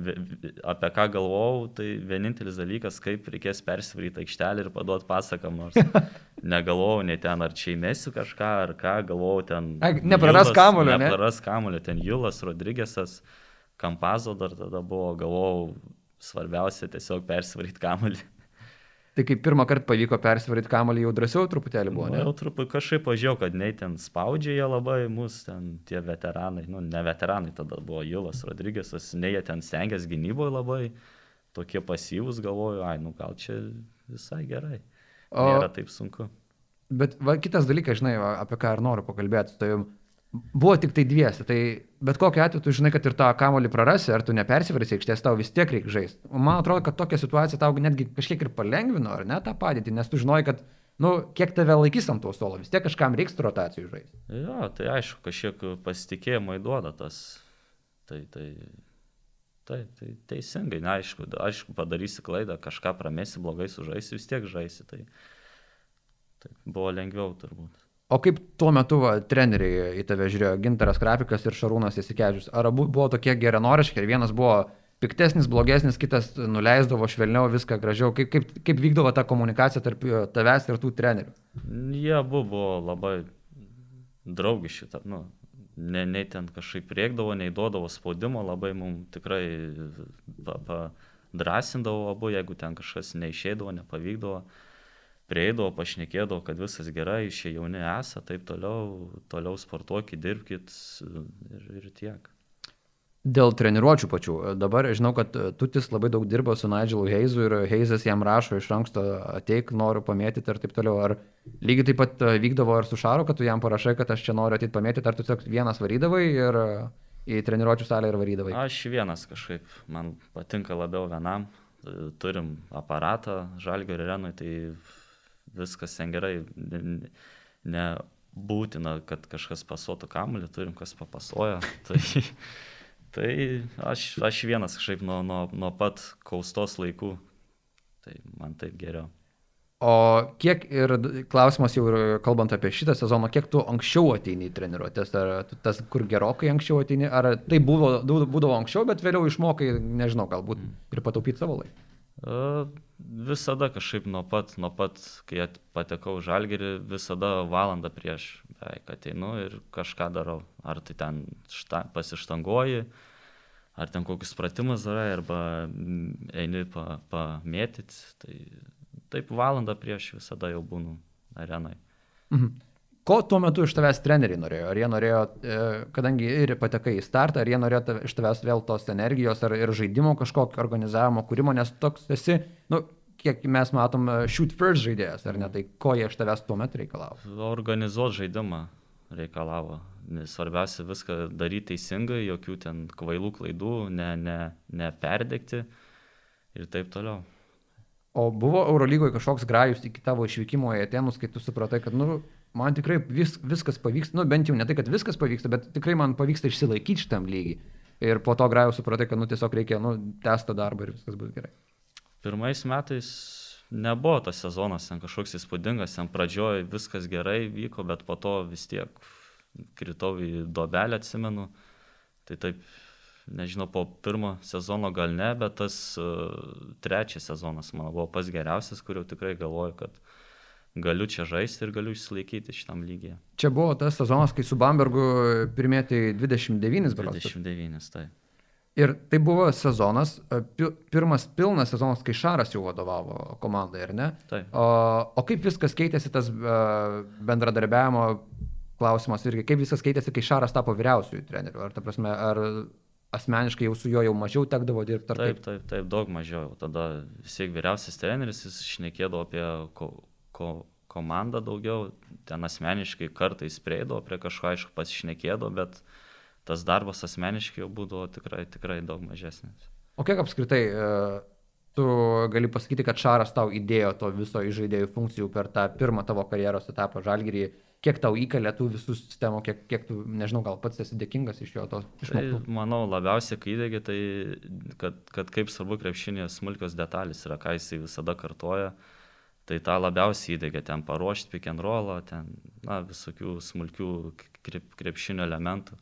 apie ką galvojau, tai vienintelis dalykas, kaip reikės persivaryti aikštelį ir paduoti pasakam, nors negalvojau, nei ten ar čia įmesiu kažką, ar ką, galvojau ten. Nepraras Julas- kamuolio, ne? Nepraras kamulio, ten Julas, Rodrygėsas, Kampazo dar tada buvo, galvojau, svarbiausia tiesiog persivaryti kamulį. Tai kaip pirmą kartą pavyko persvaryti kamalį, jau drąsiau truputėlį buvo, Nu, ne? jau truputį kažkaip pažiūrėjau, kad nei ten spaudžia jie labai mus, ten tie veteranai, nu ne veteranai tada buvo Julas Rodrygėsas, nei jie ten stengiasi gynyboje labai, tokie pasyvūs galvoju, ai, nu gal čia visai gerai. O-. Nėra taip sunku. Bet va, kitas dalykas, žinai, va, apie ką ir noriu pakalbėti, tai buvo tik tai dviesi, tai bet kokiu atveju tu žinai, kad ir tą kamolį prarasi, ar tu nepersivarsi aikštės, tau vis tiek reikia žaisti. Man atrodo, kad tokia situacija tau netgi kažkiek ir palengvino, ar ne, tą padėtį, nes tu žinai, kad, nu, kiek tave laikys ant to suolo, vis tiek kažkam reiks rotacijų žaisti. Jo, tai aišku, kažkiek pasitikėjimo įduoda tas. Tai, tai, tai, tai teisingai, neaišku, aišku, padarysi klaidą, kažką pramesi, blogai sužaisi, vis tiek žaisi. Tai, tai buvo lengviau turbūt. O kaip tuo metu va, treneriai į tave žiūrėjo, Gintaras Krapikas ir Šarūnas Įsikevičius? Ar abu buvo tokie geranoriški, ar vienas buvo piktesnis, blogesnis, kitas nuleisdavo švelniau viską gražiau? Kaip, kaip, kaip vykdavo ta komunikacija tarp e, tavęs ir tų trenerių? Jie abu buvo labai draugiški, nu, ne, nei ten kažkaip rėkdavo, nei duodavo spaudimo, labai mums tikrai pa, pa, drąsindavo abu, jeigu ten kažkas neišėdavo, nepavykdavo, prieidavo, pašnekėdavo, kad viskas gerai, šie jauni esate, taip toliau, toliau sportuokit, dirbkit ir, ir tiek. Dėl treniruočių pačių. Dabar žinau, kad Tutis labai daug dirba su Nigelu Heizu ir Heizas jam rašo iš anksto, ateik, noriu pamėtyti ir taip toliau. Ar lygiai taip pat vykdavo ir su Šaru, kad tu jam parašai, kad aš čia noriu ateiti pamėtyti, ar tu tiesiog vienas varydavai ir į treniruočių salę ir varydavai? Aš vienas kažkaip, man patinka labiau vienam, turim aparatą žalgio arenui, tai viskas ten gerai, ne- nebūtina, kad kažkas pasuotų kamuolį, turim kas papasoja. Tai, Tai aš, aš vienas kažkaip nuo, nuo, nuo pat kaustos laikų. Tai man taip geriau. O kiek ir klausimas jau ir kalbant apie šitą sezoną, kiek tu anksčiau ateini į treniruotės, ar tas, kur gerokai anksčiau ateini, ar tai buvo, būdavo anksčiau, bet vėliau išmokai, nežinau, galbūt ir pataupyti savo laiką. A, Visada kažkaip nuo pat, nuo pat, kai at- patekau žalgerį, visada valandą prieš beveik ateinu ir kažką darau. Ar tai ten šta, pasištangoji, ar ten kokius pratimus darai, arba mm, eini pa- pamėtyti. Tai taip valandą prieš visada jau būnu arenai. Ko tuo metu iš tavęs treneriai norėjo? Ar jie norėjo, e, kadangi ir patekai į startą, ar jie norėjo tave- iš tavęs vėl tos energijos ar ir žaidimo kažkokio organizavimo, kūrimo, nes toks esi, nu, kiek mes matom, e, shoot first žaidėjas, ar ne, tai ko jie iš tavęs tuo metu reikalavo? Organizuoti žaidimą reikalavo. Svarbiausia viską daryti teisingai, jokių ten kvailų klaidų, ne, ne, neperdegti ir taip toliau. O buvo Eurolygoje kažkoks grajus iki tavo išvykimo į Atenus, kai tu supratai, kad, nu, man tikrai vis, viskas pavyks, nu, bent jau ne tai, kad viskas pavyksta, bet tikrai man pavyksta išsilaikyti šitam lygiai. Ir po to grajus supratai, kad, nu, tiesiog reikia, nu, tęsti darbą ir viskas bus gerai. Pirmais metais nebuvo tas sezonas ten kažkoks įspūdingas, ten pradžioj viskas gerai vyko, bet po to vis tiek kritau į dobelę, atsimenu. Tai taip, nežinau, po pirmo sezono gal ne, bet tas uh, trečias sezonas mano buvo pats geriausias, kur jau tikrai galvoju, kad galiu čia žaisti ir galiu išsilaikyti šitam lygiai. Čia buvo tas sezonas, kai su Bambergu pirmėtai 29 berods. 29, tai. Ir tai buvo sezonas, pi- pirmas pilnas sezonas, kai Šaras jau vadovavo komandai, ar ne? Taip. O, o kaip viskas keitėsi tas bendradarbiavimo klausimas irgi, kaip viskas keitėsi, kai Šaras tapo vyriausiųjų treneriu? Ar, ta prasme, ar asmeniškai jau su juo jau mažiau tekdavo dirbti, Taip, taip, taip, daug mažiau. Tada vis tiek vyriausias treneris, jis šnekėdavo apie ko, ko, komandą daugiau, ten asmeniškai kartais prieidavo prie kažko, aišku, pasišnekėdavo, bet tas darbas asmeniškai jau būdavo tikrai, tikrai daug mažesnis. O kiek apskritai uh, tu gali pasakyti, kad Šaras tau įdėjo to viso įžaidėjų funkcijų per tą pirmą tavo karjeros etapą žalgyrį, kiek tau įkalė tų visų sistemų, kiek, kiek tu, nežinau, gal pats esi dėkingas iš jo to Tai, išmoktų. manau, labiausiai kai įdėgė, tai kad, kad kaip svarbu krepšinėje smulkios detalės yra, ką jisai visada kartoja. Tai tą labiausiai įdėgė ten paruošti pick and rollą, ten, na, visokių smulkių krep, krepšinio elementų.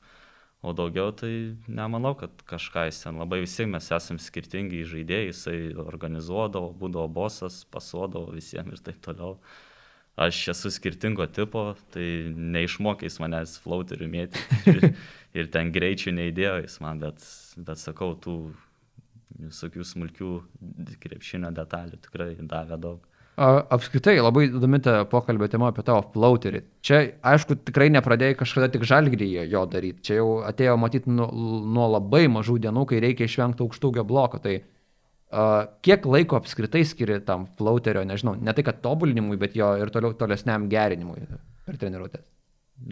O daugiau tai nemanau, kad kažką jis ten labai visi mes esame skirtingi žaidėjai, jisai organizuodavo, būdavo bosas, pasuodavo visiems ir taip toliau. Aš esu skirtingo tipo, tai neišmokais manęs flauterių mėtyti ir, ir ten greičių neįdėjo jis man, bet, bet sakau, tų visokių smulkių krepšinio detalių tikrai davė daug. Apskritai, labai įdomi ta pokalbio tema apie tavo flauterį. Čia, aišku, tikrai nepradėjai kažkada tik žalgryje jo daryti. Čia jau atėjo matyti nuo, nuo labai mažų dienų, kai reikia išvengti aukštūgio bloko. Tai a, kiek laiko apskritai skiri tam flauterio, nežinau, ne tai kad tobulinimui, bet jo ir toliau tolesniam gerinimui per treniruotę.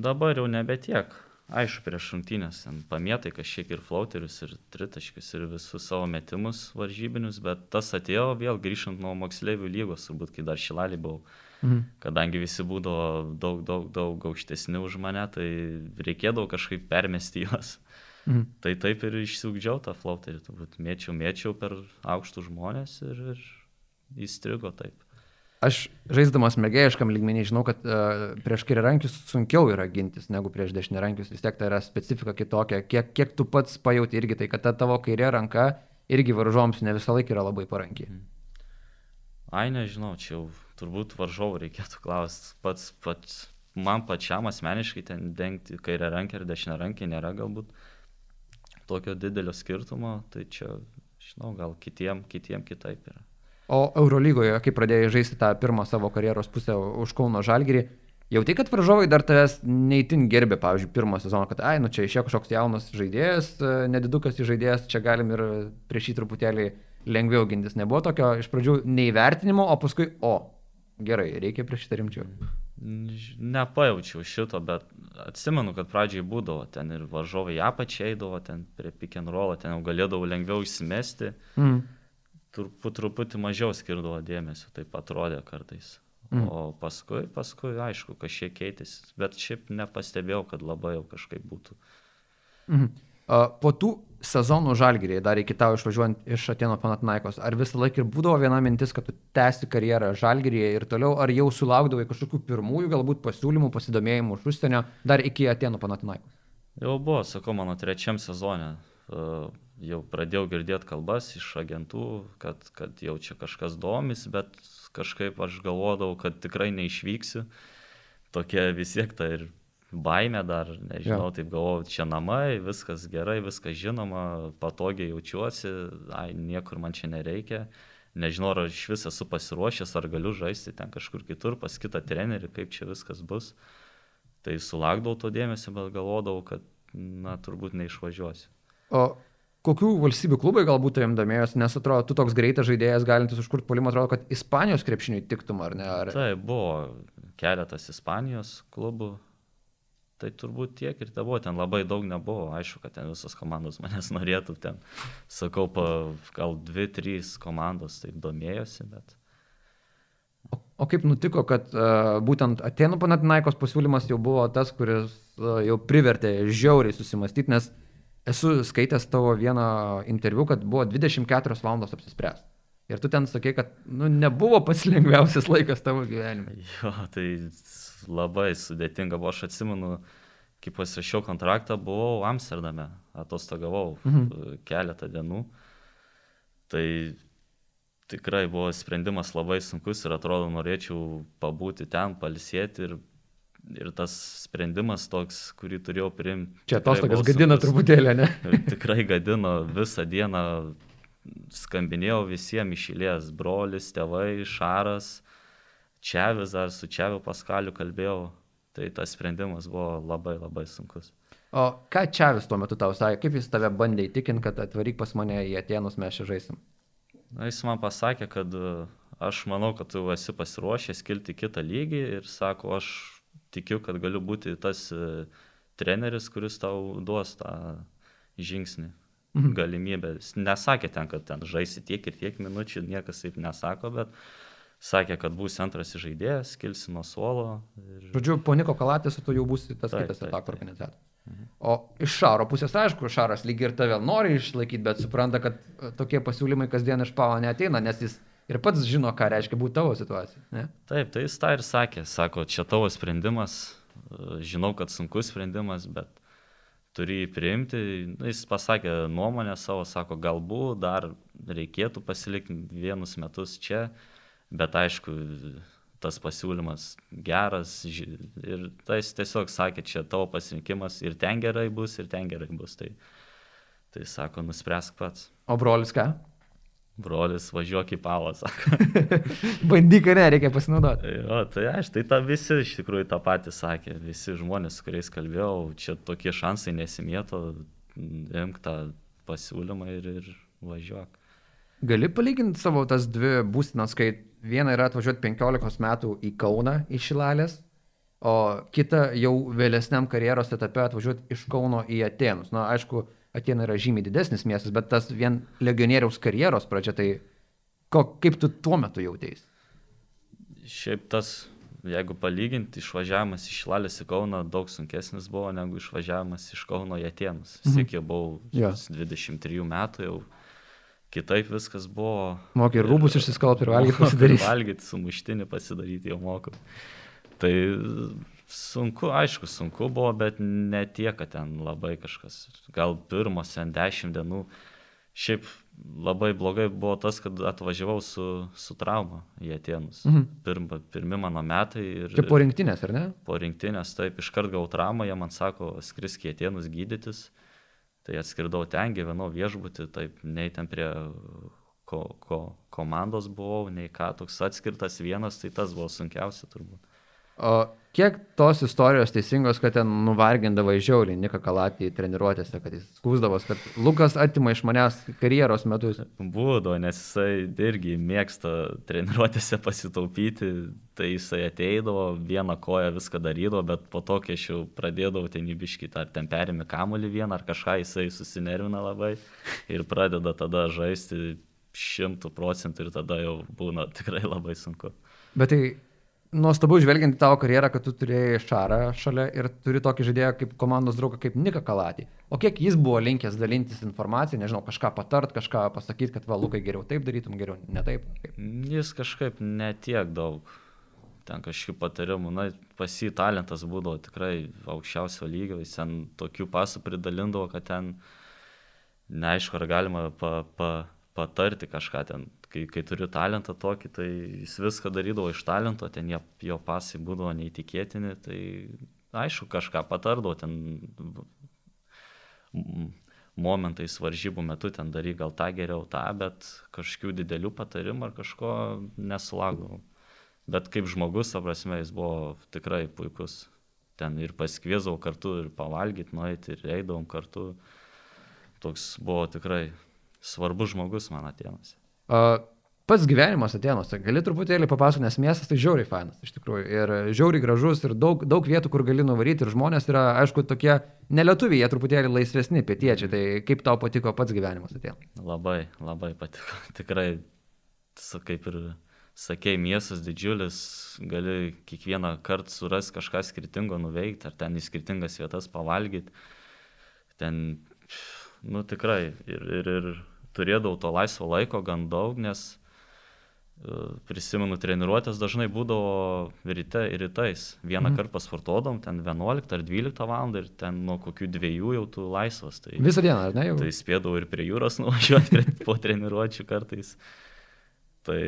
Dabar jau nebe tiek. Aišku, prieš šimtinės ten pamėtai kažkiek ir flauterius, ir tritaškius, ir visus savo metimus varžybinius, bet tas atėjo vėl grįžtant nuo moksleivių lygos, turbūt kai dar šilalį buvau. Mhm. Kadangi visi būdavo daug, daug, daug aukštesni už mane, tai reikėdavo kažkaip permesti juos. Mhm. Tai taip ir išsiugdžiau tą flauterį, turbūt mėčiau, mėčiau per aukštus žmonės ir, ir įstrigo taip. Aš žaisdamas mėgėjiškam lygmenį žinau, kad uh, prieš kairiarankius sunkiau yra gintis negu prieš dešiniarankius, vis tiek tai yra specifika kitokia. Kiek, kiek tu pats pajauti irgi tai, kad ta tavo kairė ranka irgi varžoms ne visą laiką yra labai paranki. Ai, nežinau, čia jau turbūt varžovų reikėtų klausti. Pats, pats, man pačiam asmeniškai ten dengti kairę rankę ir dešinę rankę nėra galbūt tokio didelio skirtumo, tai čia, žinau, gal kitiem, kitiem kitaip yra. O Eurolygoje, kai pradėjai žaisti tą pirmą savo karjeros pusę už Kauno Žalgirį, jauti, kad varžovai dar tavęs neįtin gerbė, pavyzdžiui, pirmą sezoną, kad, ai, nu čia išėjo kažkoks jaunas žaidėjas, e, nedidukas žaidėjas, čia galim ir prieš jį truputėlį lengviau gintis. Nebuvo tokio iš pradžių neįvertinimo, o paskui, o, gerai, reikia prieš šitą rimčiau. Nepajaučiau šito, bet atsimenu, kad pradžiai būdavo ten ir varžovai ją pačiai eidavo, ten prie pick and roll, ten jau galėdavo lengviau įsimesti. Mm. Turbūt truputį mažiau skirdavo dėmesio, taip atrodė kartais. Mm. O paskui, paskui, aišku, kažkiek keitėsi, bet šiaip nepastebėjau, kad labai jau kažkaip būtų. A, po tų sezonų žalgyrėje, dar iki tau išvažiuojant iš Atėno Panatnaikos, ar visą laiką ir būdavo viena mintis, kad tu tęsti karjerą žalgyrėje ir toliau, ar jau sulaukdavai kažkokių pirmųjų galbūt pasiūlymų, pasidomėjimų iš užsienio dar iki Atėno Panatnaikos? Jau buvo, sakau, mano trečiam sezone. Uh, jau pradėjau girdėti kalbas iš agentų, kad, kad jau čia kažkas domis, bet kažkaip aš galvodavau, kad tikrai neišvyksiu. Tokia vis tiek ta ir baime dar, nežinau, ja. taip galvoju, čia namai, viskas gerai, viskas žinoma, patogiai jaučiuosi, ai, niekur man čia nereikia. Nežinau, ar iš vis esu pasiruošęs, ar galiu žaisti ten kažkur kitur, pas kitą trenerį, kaip čia viskas bus. Tai sulaukdavau to dėmesio, bet galvodavau, kad, na, turbūt neišvažiuosiu. O kokių valstybių klubai galbūt tavim domėjosi, nes atrodo, tu toks greitas žaidėjas, galintis užkurti polimą, atrodo, kad Ispanijos krepšiniui tiktum, ar ne? Ar... Tai buvo keletas Ispanijos klubų, tai turbūt tiek ir tavo ten labai daug nebuvo, aišku, kad ten visos komandos manęs norėtų, ten, sakau, pa, gal dvi, trys komandos taip domėjosi, bet... O, o kaip nutiko, kad uh, būtent Atenų Panatinaikos pasiūlymas jau buvo tas, kuris uh, jau privertė žiauriai susimastyti, nes uh, esu skaitęs tavo vieną interviu, kad buvo 24 valandos apsispręsti. Ir tu ten sakei, kad nu, nebuvo pats lengviausias laikas tavo gyvenime. Jo, tai labai sudėtinga buvo, aš atsimenu, kai pasirašiau kontraktą, buvau Amsterdame, atostogavau mhm. keletą dienų. Tai tikrai buvo sprendimas labai sunkus ir atrodo norėčiau pabūti ten, palisėti ir ir tas sprendimas toks, kurį turėjau priimti. Čia atostogas gadina truputėlį, ne? tikrai gadino visą dieną, skambinėjau visiems išėlės, brolis, tėvai, Šaras, Čiavis, ar su Čiaviu Paskaliu kalbėjau, tai tas sprendimas buvo labai labai sunkus. O ką Čiavis tuo metu tau sakė, kaip jis tave bandė įtikinti, kad atvaryk pas mane į Atenus, mes čia žaisim? Na, jis man pasakė, kad aš manau, kad tu esi pasiruošęs kilti kitą lygį ir sako, aš tikiu, kad galiu būti tas e, treneris, kuris tau duos tą žingsnį, mhm. galimybę. Nesakė ten, kad ten žaisi tiek ir tiek minučių, niekas taip nesako, bet sakė, kad būsi antras žaidėjas, kilsi nuo suolo. Ir... Žodžiu, po Niko Kalatės tu jau būsi tas taip, kitas etako organizatorius. Mhm. O iš Šaro pusės, aišku, Šaras lyg ir tave nori išlaikyti, bet supranta, kad e, tokie pasiūlymai kasdien iš Pavo neteina, nes jis ir pats žino, ką reiškia būti tavo situacija. Ne? Taip, tai jis tą ir sakė, sako, čia tavo sprendimas, žinau, kad sunkus sprendimas, bet turi jį priimti. Jis pasakė nuomonę savo, sako, galbūt dar reikėtų pasilikti vienus metus čia, bet aišku, tas pasiūlymas geras ir tai jis tiesiog sakė, čia tavo pasirinkimas ir ten gerai bus, ir ten gerai bus. Tai, tai sako, nuspręsk pats. O brolis ką? Brolis važiuok į pavą, sako. Bandyk, ne, reikia pasinaudoti. Jo, tai aš, tai ta visi iš tikrųjų tą patį sakė, visi žmonės, su kuriais kalbėjau, čia tokie šansai nesimėto, imk tą pasiūlymą ir, ir važiuok. Gali palyginti savo tas dvi būstinas, kai viena yra atvažiuoti 15 metų į Kauną iš Šilalės, o kita jau vėlesniam karjeros etape atvažiuoti iš Kauno į Atenus. Na, aišku, Atėnai yra žymiai didesnis miestas, bet tas vien legionieriaus karjeros pradžia, tai ko, kaip tu tuo metu jautėjai? Šiaip tas, jeigu palyginti, išvažiavimas iš Lalės į Kauną daug sunkesnis buvo negu išvažiavimas iš Kauno į Atėnus. Mhm. Sėk, jau buvau yes. 23 metų, jau kitaip viskas buvo. Mokai rūbus išsiskalbti ir valgyti pasidaryti. valgyti, sumuštinį pasidaryti jau moku. Tai Sunku, aišku, sunku buvo, bet ne tiek, kad ten labai kažkas, gal pirmos ten dešimt dienų. Šiaip labai blogai buvo tas, kad atvažiavau su, su trauma į Atenus. Mhm. Pirm, pirmi mano metai. Ir, Čia po rinktinės, ar ne? Po rinktinės, taip, iškart gavau traumą, jie man sako, skrisk į Atenus gydytis. Tai atskirdau ten, gyvenau viešbutį, taip, nei ten prie ko, ko, komandos buvau, nei ką, toks atskirtas vienas, tai tas buvo sunkiausia turbūt. O kiek tos istorijos teisingos, kad ten nuvargindavo žiauriai Nika Kalatį treniruotėse, kad jis skūsdavos, kad Lukas atima iš manęs karjeros metus? Būdo, nes jisai irgi mėgsta treniruotėse pasitaupyti, tai jisai ateidavo, vieną koją viską darydavo, bet po to, kai aš jau pradėdavau ten įbiškyti, ar ten perimi kamuolį vieną, ar kažką, jisai susinervina labai ir pradeda tada žaisti šimtų procentų ir tada jau būna tikrai labai sunku. Bet tai nuostabu žvelgiant į tavo karjerą, kad tu turėjai Šarą šalia ir turi tokį žaidėją kaip komandos draugą kaip Nika Kalatį. O kiek jis buvo linkęs dalintis informaciją, nežinau, kažką patart, kažką pasakyti, kad va, Lukai geriau taip darytum, geriau ne taip. Kaip. Jis kažkaip netiek daug. Ten kažkokių patarimų, na, pas jį talentas būdavo tikrai aukščiausio lygio, jis ten tokių pasų pridalindavo, kad ten neaišku, ar galima pa, pa, patarti kažką ten kai, kai turi talentą tokį, tai jis viską darydavo iš talento, ten jo, jo pasai būdavo neįtikėtini, tai aišku, kažką patardavo ten momentais varžybų metu ten daryk gal tą geriau tą, bet kažkokių didelių patarimų ar kažko nesulaukdavau. Bet kaip žmogus, aprasme, jis buvo tikrai puikus. Ten ir paskviesdavau kartu, ir pavalgyti, nueiti, ir eidavom kartu. Toks buvo tikrai svarbus žmogus man atėnusi. Uh, pats gyvenimas Atenuose, gali truputėlį papasakoti, nes miestas tai žiauriai fainas, iš tikrųjų. Ir žiauriai gražus, ir daug, daug vietų, kur gali nuvaryti, ir žmonės yra, aišku, tokie nelietuviai, jie truputėlį laisvesni, pietiečiai. Tai kaip tau patiko pats gyvenimas Atenuose? Labai, labai patiko. Tikrai, kaip ir sakei, miestas didžiulis, gali kiekvieną kartą surasti kažką skirtingo nuveikti, ar ten į skirtingas vietas pavalgyti. Ten, nu tikrai, ir, ir, ir turėdavau to laisvo laiko gan daug, nes e, prisimenu, treniruotės dažnai būdavo ryte ir rytais. Vieną mhm. kartą pasportuodom, ten 11 ar 12 val. ir ten nuo kokių dviejų jau tu laisvas. Tai, Visą dieną, ar ne? Jau? Tai spėdavau ir prie jūros nuvažiuoti po treniruotčių kartais. Tai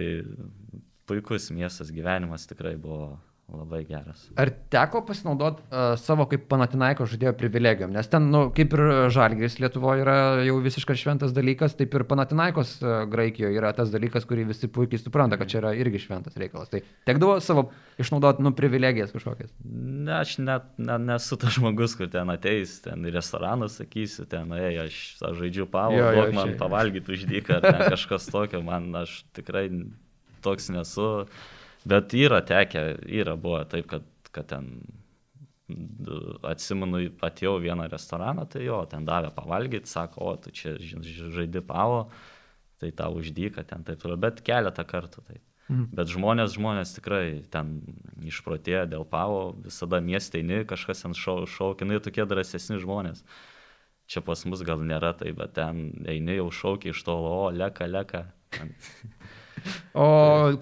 puikus miestas, gyvenimas tikrai buvo labai geras. Ar teko pasinaudoti uh, savo kaip Panatinaiko žaidėjo privilegijom? Nes ten, nu, kaip ir Žalgris Lietuvoje yra jau visiškai šventas dalykas, taip ir Panatinaikos uh, Graikijoje yra tas dalykas, kurį visi puikiai supranta, kad čia yra irgi šventas reikalas. Tai tekdavo savo išnaudoti, nu, privilegijas kažkokias? Ne, aš net ne, nesu tas žmogus, kur ten ateis, ten į restoraną sakysiu, ten, ei, aš, aš žaidžiu duok man pavalgyti už dyką, ar kažkas tokio, man aš tikrai toks nesu. Bet yra tekę, yra buvo taip, kad, kad ten atsimenu, atėjau vieną restoraną, tai jo, ten davė pavalgyti, sako, o tu čia žaidi pavo, tai tau uždyka ten taip toliau, bet keletą kartų taip. Mhm. Bet žmonės, žmonės tikrai ten išprotėjo dėl pavo, visada miestėini, kažkas ten šau, šaukinai tokie drąsesni žmonės. Čia pas mus gal nėra tai, bet ten eini jau šaukiai iš tolo, o leka, leka. O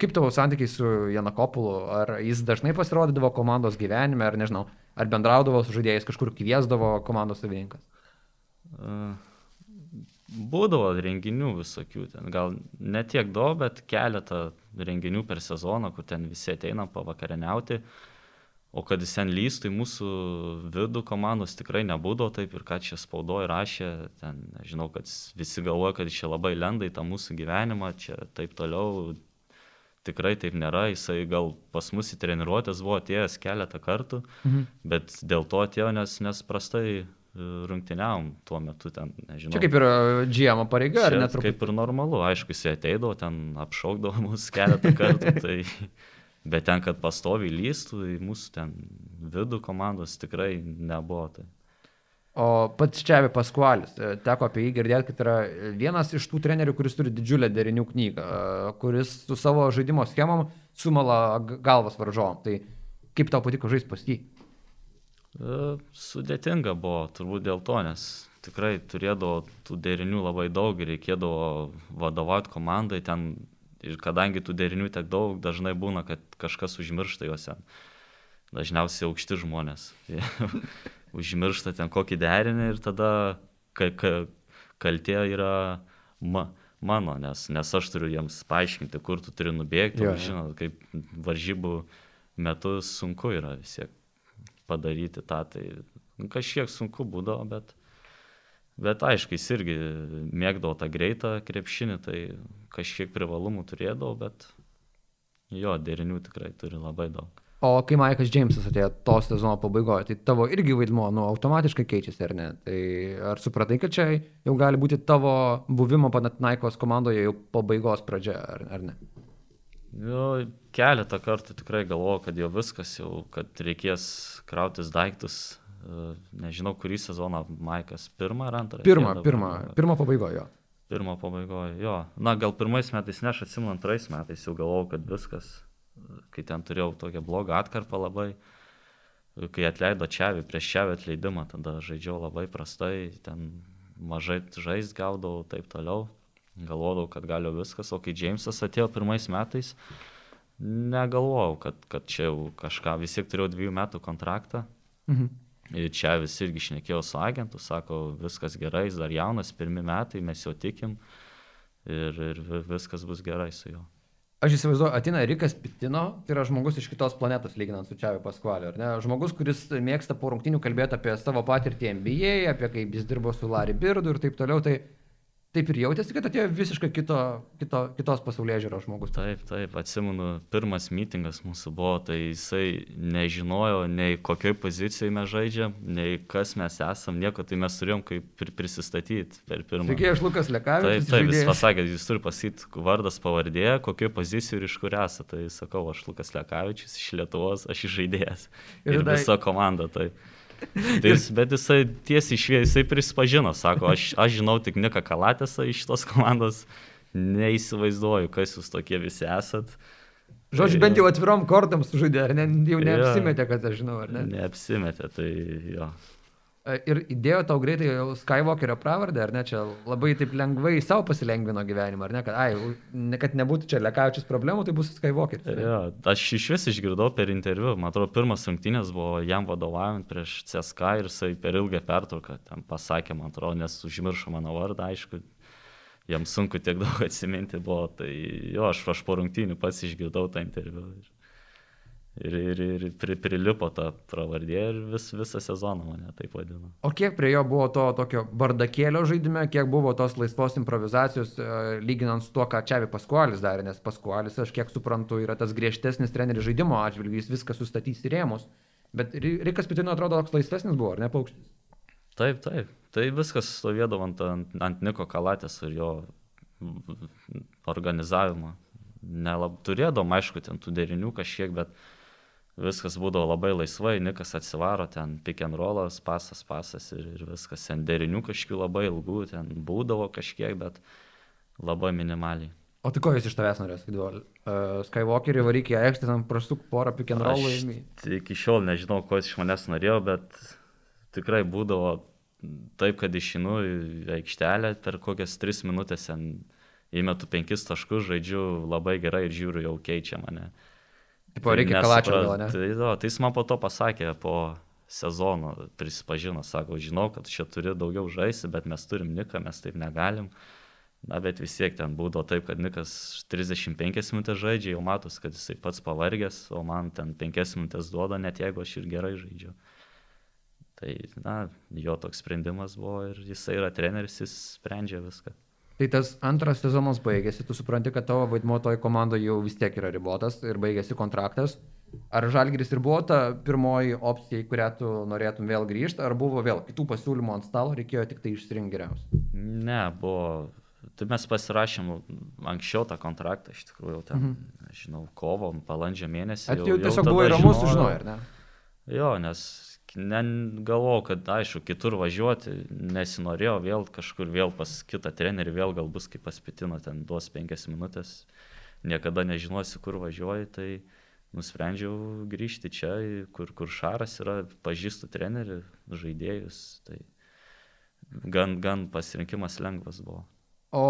kaip tavo santykiai su Janakopulu? Ar jis dažnai pasirodydavo komandos gyvenime, ar nežinau, ar bendraudavo su žaidėjais, kažkur kviesdavo komandos savininkas? Uh, būdavo renginių visokių, ten gal ne tiek daug, bet keletą renginių per sezoną, kur ten visi ateina pavakarieniauti. Uh, O kad jis ten lystų į mūsų vidų komandos tikrai nebūdavo taip ir ką čia spaudoje rašė, ten, žinau, kad visi galvoja, kad čia labai lenda į tą mūsų gyvenimą, čia taip toliau, tikrai taip nėra, jisai gal pas mus į treniruotės buvo atėjęs keletą kartų, mhm. bet dėl to atėjo, nes, nes prastai e, rungtyniavom tuo metu ten, nežinau. Čia kaip ir GM pareiga, ar ne? Kaip ir normalu, aišku, jis ateidavo, ten apšaukdavo mus keletą kartų, tai Bet ten, kad pastoviai lystų į mūsų ten vidų komandos tikrai nebuvo. Tai. O pats Čiavi Paskualis, e, teko apie jį girdėti, kad yra vienas iš tų trenerių, kuris turi didžiulę derinių knygą, e, kuris su savo žaidimo schemom sumala galvas varžovom. Tai kaip tau patiko žaisti pas jį? E, sudėtinga buvo, turbūt dėl to, nes tikrai turėdavo tų derinių labai daug ir reikėdavo vadovauti komandai, ten ir kadangi tų derinių tiek daug, dažnai būna, kad kažkas užmiršta juose. Dažniausiai aukšti žmonės. užmiršta ten kokį derinį ir tada ka, ka, kaltė yra ma, mano, nes, nes aš turiu jiems paaiškinti, kur tu turi nubėgti. Jo, žinot, kaip varžybų metu sunku yra vis tiek padaryti tą. Tai nu, kažkiek sunku būdavo, bet Bet aišku, jis irgi mėgdavo tą greitą krepšinį, tai kažkiek privalumų turėdavo, bet jo, derinių tikrai turi labai daug. O kai Maikas Džeimsas atėjo to sezono pabaigoje, tai tavo irgi vaidmuo, nu, automatiškai keičiasi, ar ne? Tai ar supratai, kad čia jau gali būti tavo buvimo Panatinaikos komandoje jau pabaigos pradžia, ar, ar ne? Jo, keletą kartų tikrai galvojau, kad jau viskas, jau, kad reikės krautis daiktus, nežinau, kurį sezoną Maikas, pirmą ar antrą? Pirmą, pirmą, pirmą pabaigojo. Pirmą pabaigojo, jo. Na, gal pirmais metais, ne, aš atsimenu, antrais metais jau galvojau, kad viskas. kai ten turėjau tokią blogą atkarpą labai, kai atleido Čiavi, prieš Čiavi atleidimą, tada žaidžiau labai prastai, ten mažai žais gaudavau, taip toliau, galvodavau, kad galiu viskas, o kai Džeimsas atėjo pirmais metais, negalvojau, kad, kad čia jau kažką, vis tiek turėjau dviejų metų kontraktą. Mhm. Ir čia visi irgi šnekėjau su agentu, sako, viskas gerai, jis dar jaunas, pirmi metai, mes jo tikim ir, ir viskas bus gerai su juo. Aš įsivaizduoju, atina Rikas Pitino, tai yra žmogus iš kitos planetos, lyginant su Čiavi Paskvaliu, ar ne? Žmogus, kuris mėgsta po rungtinių kalbėti apie savo patirtį NBA, apie kaip jis dirbo su Larry Birdu ir taip toliau. Tai taip ir jautėsi, kad atėjo visiškai kito, kito, kitos pasaulyje žiūros žmogus. Taip, taip, atsimenu, pirmas mitingas mūsų buvo, tai jisai nežinojo, nei kokioj pozicijoje mes žaidžiam, nei kas mes esam, nieko, tai mes turėjom kaip ir prisistatyti per pirmą. Taigi aš Lukas Lekavičius. Taip, taip, jis pasakė, jis turi pasakyti vardas, pavardė, kokioj pozicijoje ir iš kur esate. Tai sakau, aš Lukas Lekavičius iš Lietuvos, aš žaidėjas. Ir, ir tai... visa komanda. Taip. Tai jis, bet jisai tiesiai šviesiai, jisai prisipažino, sako, aš, aš žinau tik Niką Kalatėsą iš tos komandos, neįsivaizduoju, kas jūs tokie visi esat. Žodžiu, bent jau atvirom kortom sužaidė, ar ne, jau neapsimetė, kad aš žinau, ar ne? Neapsimetė, tai jo. E, ir įdėjo tau greitai Skywalkerio pravardę, ar ne, čia labai taip lengvai savo pasilengvino gyvenimą, ar ne, kad, ai, ne, kad nebūtų čia lekavičius problemų, tai bus Skywalkeris. Ja, aš iš vis išgirdau per interviu, man atrodo, pirmas rungtynės buvo jam vadovaujant prieš CSK ir jisai per ilgą pertrauką ten pasakė, man atrodo, nes užmiršo mano vardą, aišku, jam sunku tiek daug atsiminti buvo, tai jo, aš, aš po rungtynių pats išgirdau tą interviu. Ir ir, ir, ir pri, prilipo tą pravardė ir vis, visą sezoną mane taip vadino. O kiek prie jo buvo to tokio bardakėlio žaidime, kiek buvo tos laisvos improvizacijos, e, lyginant su tuo, ką Čiavi Paskualis darė, nes Paskualis, aš kiek suprantu, yra tas griežtesnis treneris žaidimo atžvilgiu, jis viską sustatys į rėmus. Bet Rikas Pitino atrodo toks laisvesnis buvo, ar ne paukštis? Taip, taip. Tai viskas stovėdavo ant, ant Niko Kalatės ir jo organizavimo. Nelab turėdom, aišku, ten tų derinių kažkiek, bet viskas būdavo labai laisvai, Nikas atsivaro ten pick and rollas, pasas, pasas ir, ir viskas. Ten derinių kažkokių labai ilgų, ten būdavo kažkiek, bet labai minimaliai. O tai ko jūs iš tavęs norės, kad uh, Skywalkerį varyk į aikštę, ten prastuk porą pick and rollų? Iki šiol nežinau, ko jis iš manęs norėjo, bet tikrai būdavo taip, kad išinu į aikštelę per kokias tris minutės ten įmetu penkis taškus, žaidžiu labai gerai ir žiūriu, jau keičia mane. Uh, Tipo, reikia kalačio gal, ne? Tai, jo, tai jis man po to pasakė, po sezono prisipažino, sako, žinau, kad čia turi daugiau žaisti, bet mes turim Niką, mes taip negalim. Na, bet vis tiek ten būdavo taip, kad Nikas 35 minutės žaidžia, jau matos, kad jisai pats pavargęs, o man ten 5 minutės duoda, net jeigu aš ir gerai žaidžiu. Tai, na, jo toks sprendimas buvo ir jisai yra treneris, jis sprendžia viską. Tai tas antras sezonas baigėsi, tu supranti, kad tavo vaidmuo toje komandoje jau vis tiek yra ribotas ir baigėsi kontraktas. Ar Žalgris ir buvo ta pirmoji opcija, į kurią tu norėtum vėl grįžti, ar buvo vėl kitų pasiūlymų ant stalo, reikėjo tik tai išsirinkti geriausią? Ne, buvo. Tai mes pasirašėm anksčiau tą kontraktą, iš tikrųjų, ten, mhm. žinau, kovo, balandžio mėnesį. Ar jau, jau tiesiog buvo įramus, sužinojai, ar ne? Jo, nes galvojau, kad aišku, kitur važiuoti, nesinorėjau vėl kažkur vėl pas kitą trenerį, vėl gal bus kaip pas Pitino, ten duos penkias minutės, niekada nežinosi, kur važiuoji, tai nusprendžiau grįžti čia, kur, kur Šaras yra, pažįstu trenerį, žaidėjus, tai gan, gan pasirinkimas lengvas buvo. O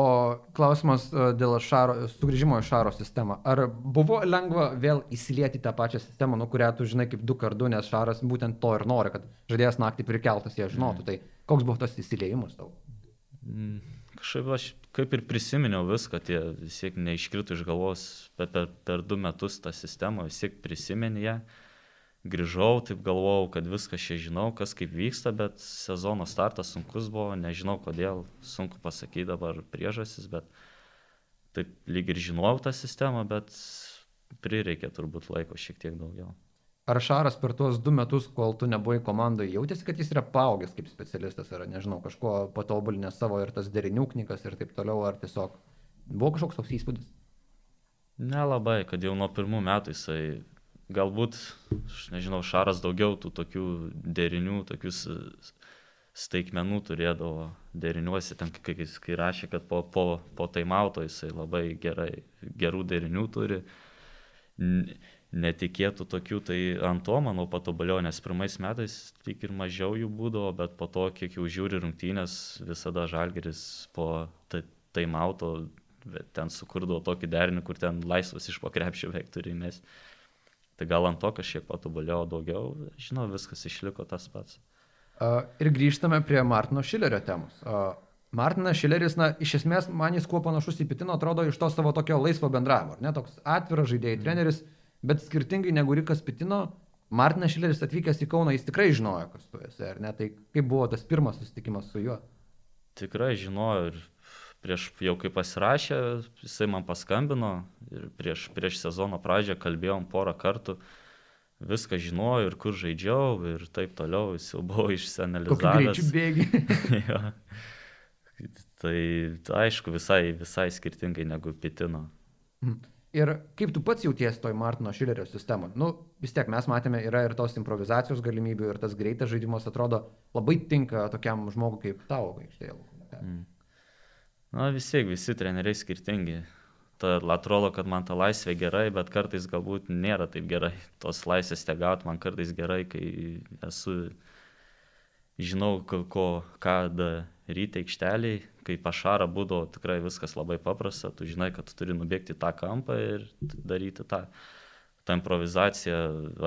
klausimas e, dėl šaro, sugrįžimo į šaro sistemą. Ar buvo lengva vėl įsilieti tą pačią sistemą, nuo kurią tu žinai kaip du kartu, nes šaras būtent to ir nori, kad žaidėjas naktį prikeltas, jie žinotų. Mm. Tai koks buvo tas įsiliejimas tau? Mm, kažkaip aš kaip ir prisiminiau viską, tie vis tiek neiškrito iš galvos per, per, per du metus tą sistemą, vis tiek prisiminė ją. Ja grįžau, taip galvojau, kad viską čia žinau, kas kaip vyksta, bet sezono startas sunkus buvo, nežinau kodėl, sunku pasakyti dabar priežasis, bet taip lyg ir žinojau tą sistemą, bet prireikė turbūt laiko šiek tiek daugiau. Ar Šaras per tuos du metus, kol tu nebuvai komandoje, jautėsi, kad jis yra paaugęs kaip specialistas, ar nežinau, kažko patobulinęs savo ir tas derinių knygas ir taip toliau, ar tiesiog buvo kažkoks toks įspūdis? Nelabai, kad jau nuo pirmų metų jisai galbūt, aš nežinau, Šaras daugiau tų tokių derinių, tokius staigmenų turėdavo deriniuose, ten kai, kai rašė, kad po, po, po taimauto jisai labai gerai, gerų derinių turi. netikėtų tokių, tai ant to, manau, patobulėjo, nes pirmais metais tik ir mažiau jų būdavo, bet po to, kiek jau žiūri rungtynės, visada žalgeris po taimauto ten sukurdavo tokį derinį, kur ten laisvas iš pokrepšio veik turi mes. Tai gal ant to kažkiek patobulėjo daugiau, žinau, viskas išliko tas pats. Uh, ir grįžtame prie Martino Šilerio temos. Uh, Martinas Šileris, na, iš esmės, man jis kuo panašus į Pitino atrodo iš to savo tokio laisvo bendravimo, ar ne, toks atviras žaidėjai treneris, bet skirtingai negu Rikas Pitino, Martinas Šileris atvykęs į Kauną, jis tikrai žinojo, kas tu esi, ar ne, tai kaip buvo tas pirmas susitikimas su juo. Tikrai žinojo ir prieš jau kai pasirašė, jisai man paskambino ir prieš, prieš sezono pradžią kalbėjom porą kartų, viską žinojau ir kur žaidžiau ir taip toliau, jis jau buvo išsianalizavęs. greičiu bėgi. jo. Tai aišku, visai, visai skirtingai negu Pitino. Ir kaip tu pats jauties toj Martino Šilerio sistemoje? Nu, vis tiek mes matėme, yra ir tos improvizacijos galimybių, ir tas greitas žaidimas atrodo labai tinka tokiam žmogui kaip tavo aikštėje. Mm. Na vis tiek, visi treneriai skirtingi. Ta, atrodo, kad man ta laisvė gerai, bet kartais galbūt nėra taip gerai. Tos laisvės te gauti man kartais gerai, kai esu, žinau, ko ką daryti aikšteliai, kai pašara būdavo tikrai viskas labai paprasta, tu žinai, kad tu turi nubėgti tą kampą ir daryti tą. Ta improvizacija,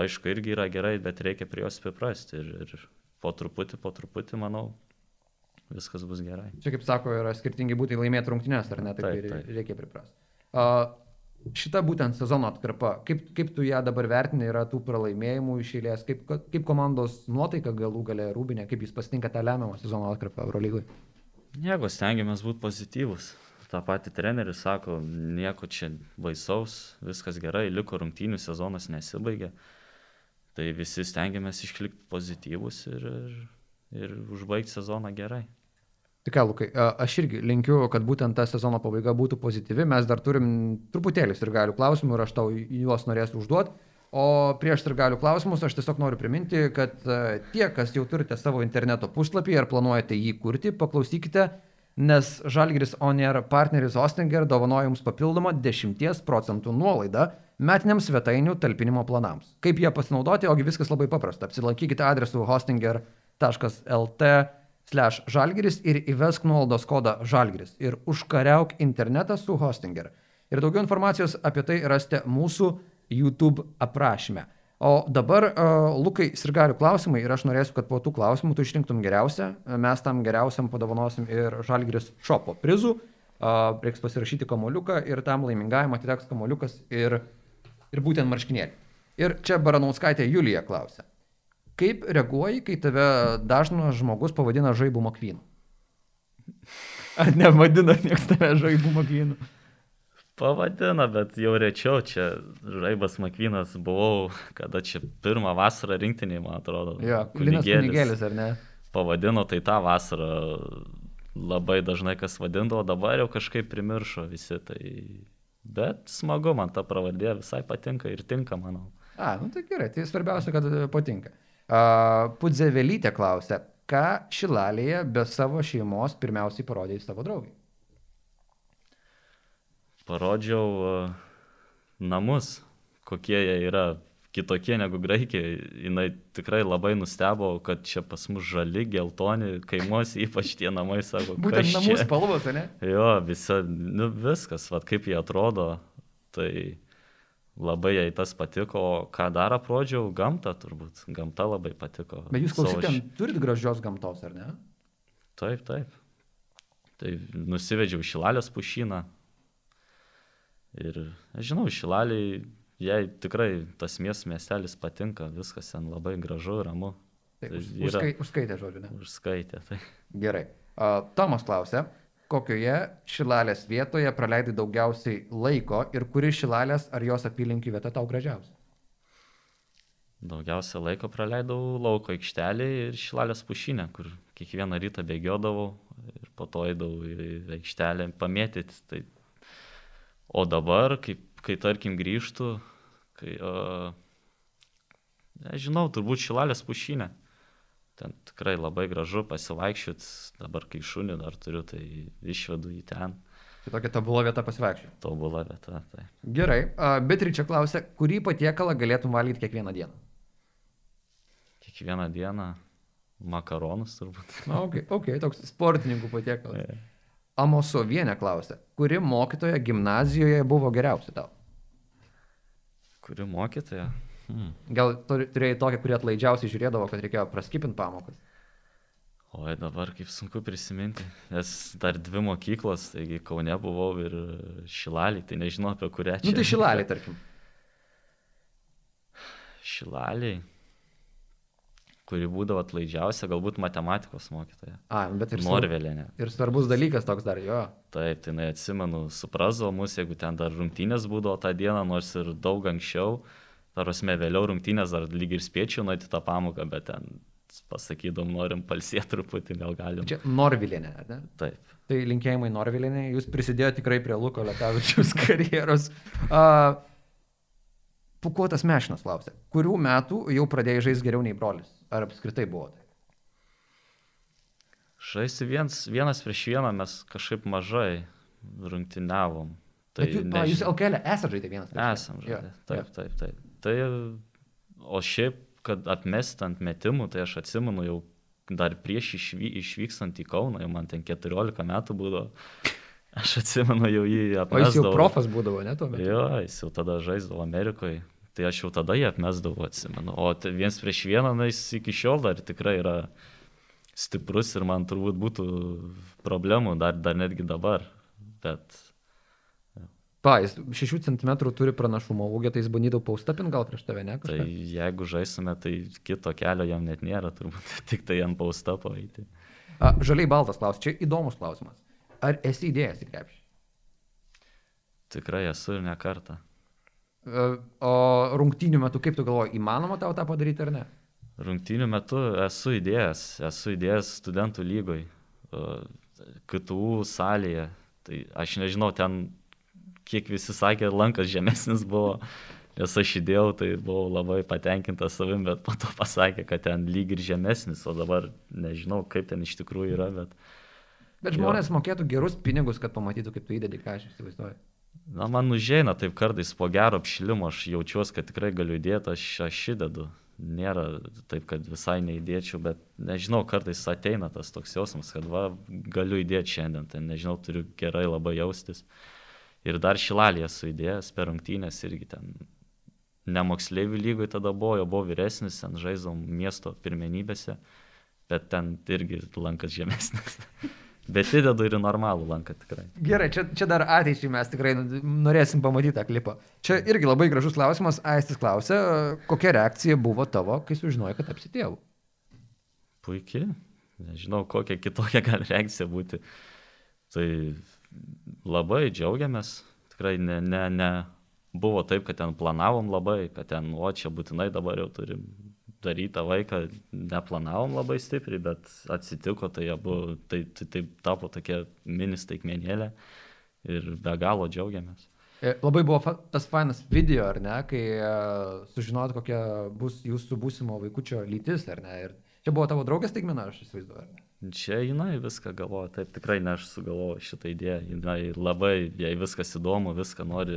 aišku, irgi yra gerai, bet reikia prie jos priprasti ir, ir po truputį, po truputį, manau, viskas bus gerai. Čia kaip sako, yra skirtingi būtai laimėti rungtynės, ar ne, taip, Taip, taip, reikia priprasti. Uh, šita būtent sezono atkarpa, kaip, kaip tu ją dabar vertini, yra tų pralaimėjimų iš eilės, kaip, kaip komandos nuotaika galų galę rūbinė, kaip jis pasitinka tą lemiamą sezono atkarpą Eurolygui. Jeigu stengiamės būti pozityvus. Ta pati treneris sako, nieko čia baisaus, viskas gerai, liko rungtynių sezonas nesibaigė. Tai visi stengiamės išlikti pozityvus ir, ir, ir užbaigti sezoną gerai. Tik Lukai, aš irgi linkiu, kad būtent ta sezono pabaiga būtų pozityvi. Mes dar turim truputėlį ir galių klausimų ir aš tau juos norėsiu užduoti. O prieš ir galių klausimus aš tiesiog noriu priminti, kad tie, kas jau turite savo interneto puslapį ar planuojate jį kurti, paklausykite, nes Žalgiris Onier partneris Ostinger dovanoja jums papildomą 10 procentų nuolaidą metiniams svetainių talpinimo planams. Kaip jie pasinaudoti, ogi viskas labai paprasta. Apsilankykite adresu hostinger.lt slash žalgeris ir įvesk nuolaidos kodą žalgeris ir užkariauk internetą su Hostinger. Ir daugiau informacijos apie tai rasite mūsų YouTube aprašyme. O dabar, uh, Lukai, sirgalių klausimai ir aš norėsiu, kad po tų klausimų tu išrinktum geriausią. Mes tam geriausiam padovanosim ir žalgeris šopo prizų. Uh, reiks pasirašyti kamoliuką ir tam laimingajam atiteks kamoliukas ir, ir būtent marškinėlį. Ir čia Baranauskaitė Julija klausia. Kaip reaguoji, kai tave dažnas žmogus pavadina žaibų makvynu? Ar nevadina niekas tave žaibų makvynu? Pavadina, bet jau rečiau čia Žaibas Makvinas buvau, kada čia pirmą vasarą rinktiniai, man atrodo. Jo, Linas Kunigėlis, ar ne? Pavadino tai tą vasarą labai dažnai kas vadindavo, dabar jau kažkaip primiršo visi. Tai... Bet smagu, man ta pravardė visai patinka ir tinka, manau. A, nu tai gerai, tai svarbiausia, kad patinka. Pudzevelytė klausia, ką Šilalėje be savo šeimos pirmiausiai parodėjai savo draugai? Parodžiau namus, kokie jie yra kitokie negu Graikijoje. Jis tikrai labai nustebo, kad čia pas mus žali, geltoni, kaimuose ypač tie namai, sako, Būtent namų spalvos, ne? Jo, visa, nu, viskas, vad kaip jie atrodo, tai labai jai tas patiko, ką dar aprodžiau, gamta turbūt, gamta labai patiko. Bet jūs klausytėm, turit gražios gamtos, ar ne? Taip, taip. Tai nusivedžiau šilalės pušyną. Ir, žinau, šilaliai, jai tikrai tas mies miestelis patinka, viskas ten labai gražu, ramu. Taip, Tai yra- užskai, užskaitė žodžiu, ne? Užskaitė. Tai. Gerai. Uh, Tomas klausia, kokioje šilalės vietoje praleidai daugiausiai laiko ir kuri šilalės ar jos apylinkių vieta tau gražiausia? Daugiausia laiko praleidau lauko aikštelėje ir šilalės pušinę, kur kiekvieną rytą bėgiodavau ir po to eidavau į aikštelę pamėtyti. Tai... O dabar, kai, kai tarkim grįžtų, kai, uh, nežinau, turbūt šilalės pušinė. Ten tikrai labai gražu pasivaikščioti, dabar kai šunį dar turiu, tai išvedu į ten. Tai tokia tobula vieta pasivaikščioti. Tobula vieta. Tai. Gerai, Beatričia klausia, kurį patiekalą galėtum valgyti kiekvieną dieną? Kiekvieną dieną makaronus turbūt. Na, ok, ok, toks sportininkų patiekalas. Amosovienė klausia, kuri mokytoja gimnazijoje buvo geriausia tau? Kuri mokytoja? Hmm. Gal turėjai tokią, kuri atlaidžiausiai žiūrėdavo, kad reikėjo praskipinti pamokas? Oi, dabar kaip sunku prisiminti, nes dar dvi mokyklos, taigi Kaune buvau ir Šilalį, tai nežinau apie kurią čia. Nu tai šilalį, tarkim. Šilalį, kuri būdavo atlaidžiausia, galbūt matematikos mokytoja. A, bet ir Norvelėne. Ir svarbus dalykas toks dar, jo. Taip, tai jinai atsimenu, suprasdavo mus, jeigu ten dar rungtynės būdavo tą dieną, nors ir daug anksčiau, tarosme vėliau rungtynės dar lyg ir spėčiau nueiti tą pamoką, bet ten pasakydom, norim palsėti truputį, gal galim. Čia Norvilinė, ne? Taip. Tai linkėjimai Norvilinė, jūs prisidėjote tikrai prie Luko Lekavičius karjeros. Uh, Pukuotas Mešinas klausė, kurių metų jau pradėjai žaisti geriau nei brolis? Ar apskritai buvo tai? Žaisti viens, vienas prieš vieną mes kažkaip mažai rungtyniavom. Tai Bet jūs, a, jūs LKL esate žaidę vienas? prieš Esam vieną? žaidę. Jo, Taip, taip, taip. Tai, o šiaip, kad atmest ant metimų, tai aš atsimenu jau dar prieš išvy, išvykstant į Kauną, jau man ten 14 metų būdavo, aš atsimenu jau jį O jis atmesdavau. jau profas būdavo, ne tuo metu? Jo, jis jau tada žaisdavo Amerikoje. Tai aš jau tada jį atmesdavau, atsimenu. O viens prieš vieną, na, jis iki šiol dar tikrai yra stiprus ir man turbūt būtų problemų, dar, dar netgi dabar. Bet Pa, jis 6 cm turi pranašumo ūgį, tai jis bandydavo paustapin gal prieš tave, ne? tai kažką? jeigu žaisime, tai kito kelio jam net nėra, turbūt tik tai ant paustapo eiti. A, žaliai baltas klausimas, čia įdomus klausimas. Ar esi įdėjęs į krepšį? Tikrai esu ir ne kartą. E, O rungtynių metu, kaip tu galvoji, įmanoma tau tą padaryti ar ne? Rungtynių metu esu įdėjęs, esu įdėjęs studentų lygoj, e, KTU salėje. Tai aš nežinau, ten kiek visi sakė, lankas žemesnis buvo, nes aš įdėjau, tai buvau labai patenkintas savim, bet po to pasakė, kad ten lyg ir žemesnis, o dabar nežinau, kaip ten iš tikrųjų yra, bet Bet Jo. žmonės mokėtų gerus pinigus, kad pamatytų, kaip tu įdedi, ką aš įsivaizduoju. Na, man užeina taip kartais po gero apšilimo, aš jaučiuosi, kad tikrai galiu įdėti, aš, aš įdedu. Nėra taip, kad visai neįdėčiau, bet nežinau, kartais ateina tas toks jausmas, kad va, galiu įdėti šiandien, tai nežinau, turiu gerai labai jaustis. Ir dar šilalį esu įdėjęs per rungtynės irgi ten. Ne moksleivių lygoj tada buvo, jau buvau vyresnis, ten žaidžiam miesto pirmenybėse, bet ten irgi lankas žemesnis. bet įdedu ir normalų lanką tikrai. Gerai, čia, čia dar ateičiai mes tikrai norėsim pamatyti tą klipą. Čia irgi labai gražus klausimas. Aistis klausia, kokia reakcija buvo tavo, kai sužinojai, kad apsitėjau? Puikiai. Nežinau, kokia kitokia gali reakcija būti. Tai labai džiaugiamės. Tikrai ne, ne, ne buvo taip, kad ten planavom labai, kad ten, o čia būtinai dabar jau turim daryti tą vaiką. Neplanavom labai stipriai, bet atsitiko, tai abu, tai, tai, tai tapo tokia mini staigmenėlė ir be galo džiaugiamės. E, Labai buvo fa tas fainas video, ar ne, kai uh, sužinojot, kokia bus jūsų būsimo vaikučio lytis, ar ne. Ir čia buvo tavo draugės taigmena, aš įsivaizduoju. ar ne? Čia jinai viską galvoja, taip tikrai ne aš sugalvojau šitą idėją, jinai labai, jai viskas įdomu, viską nori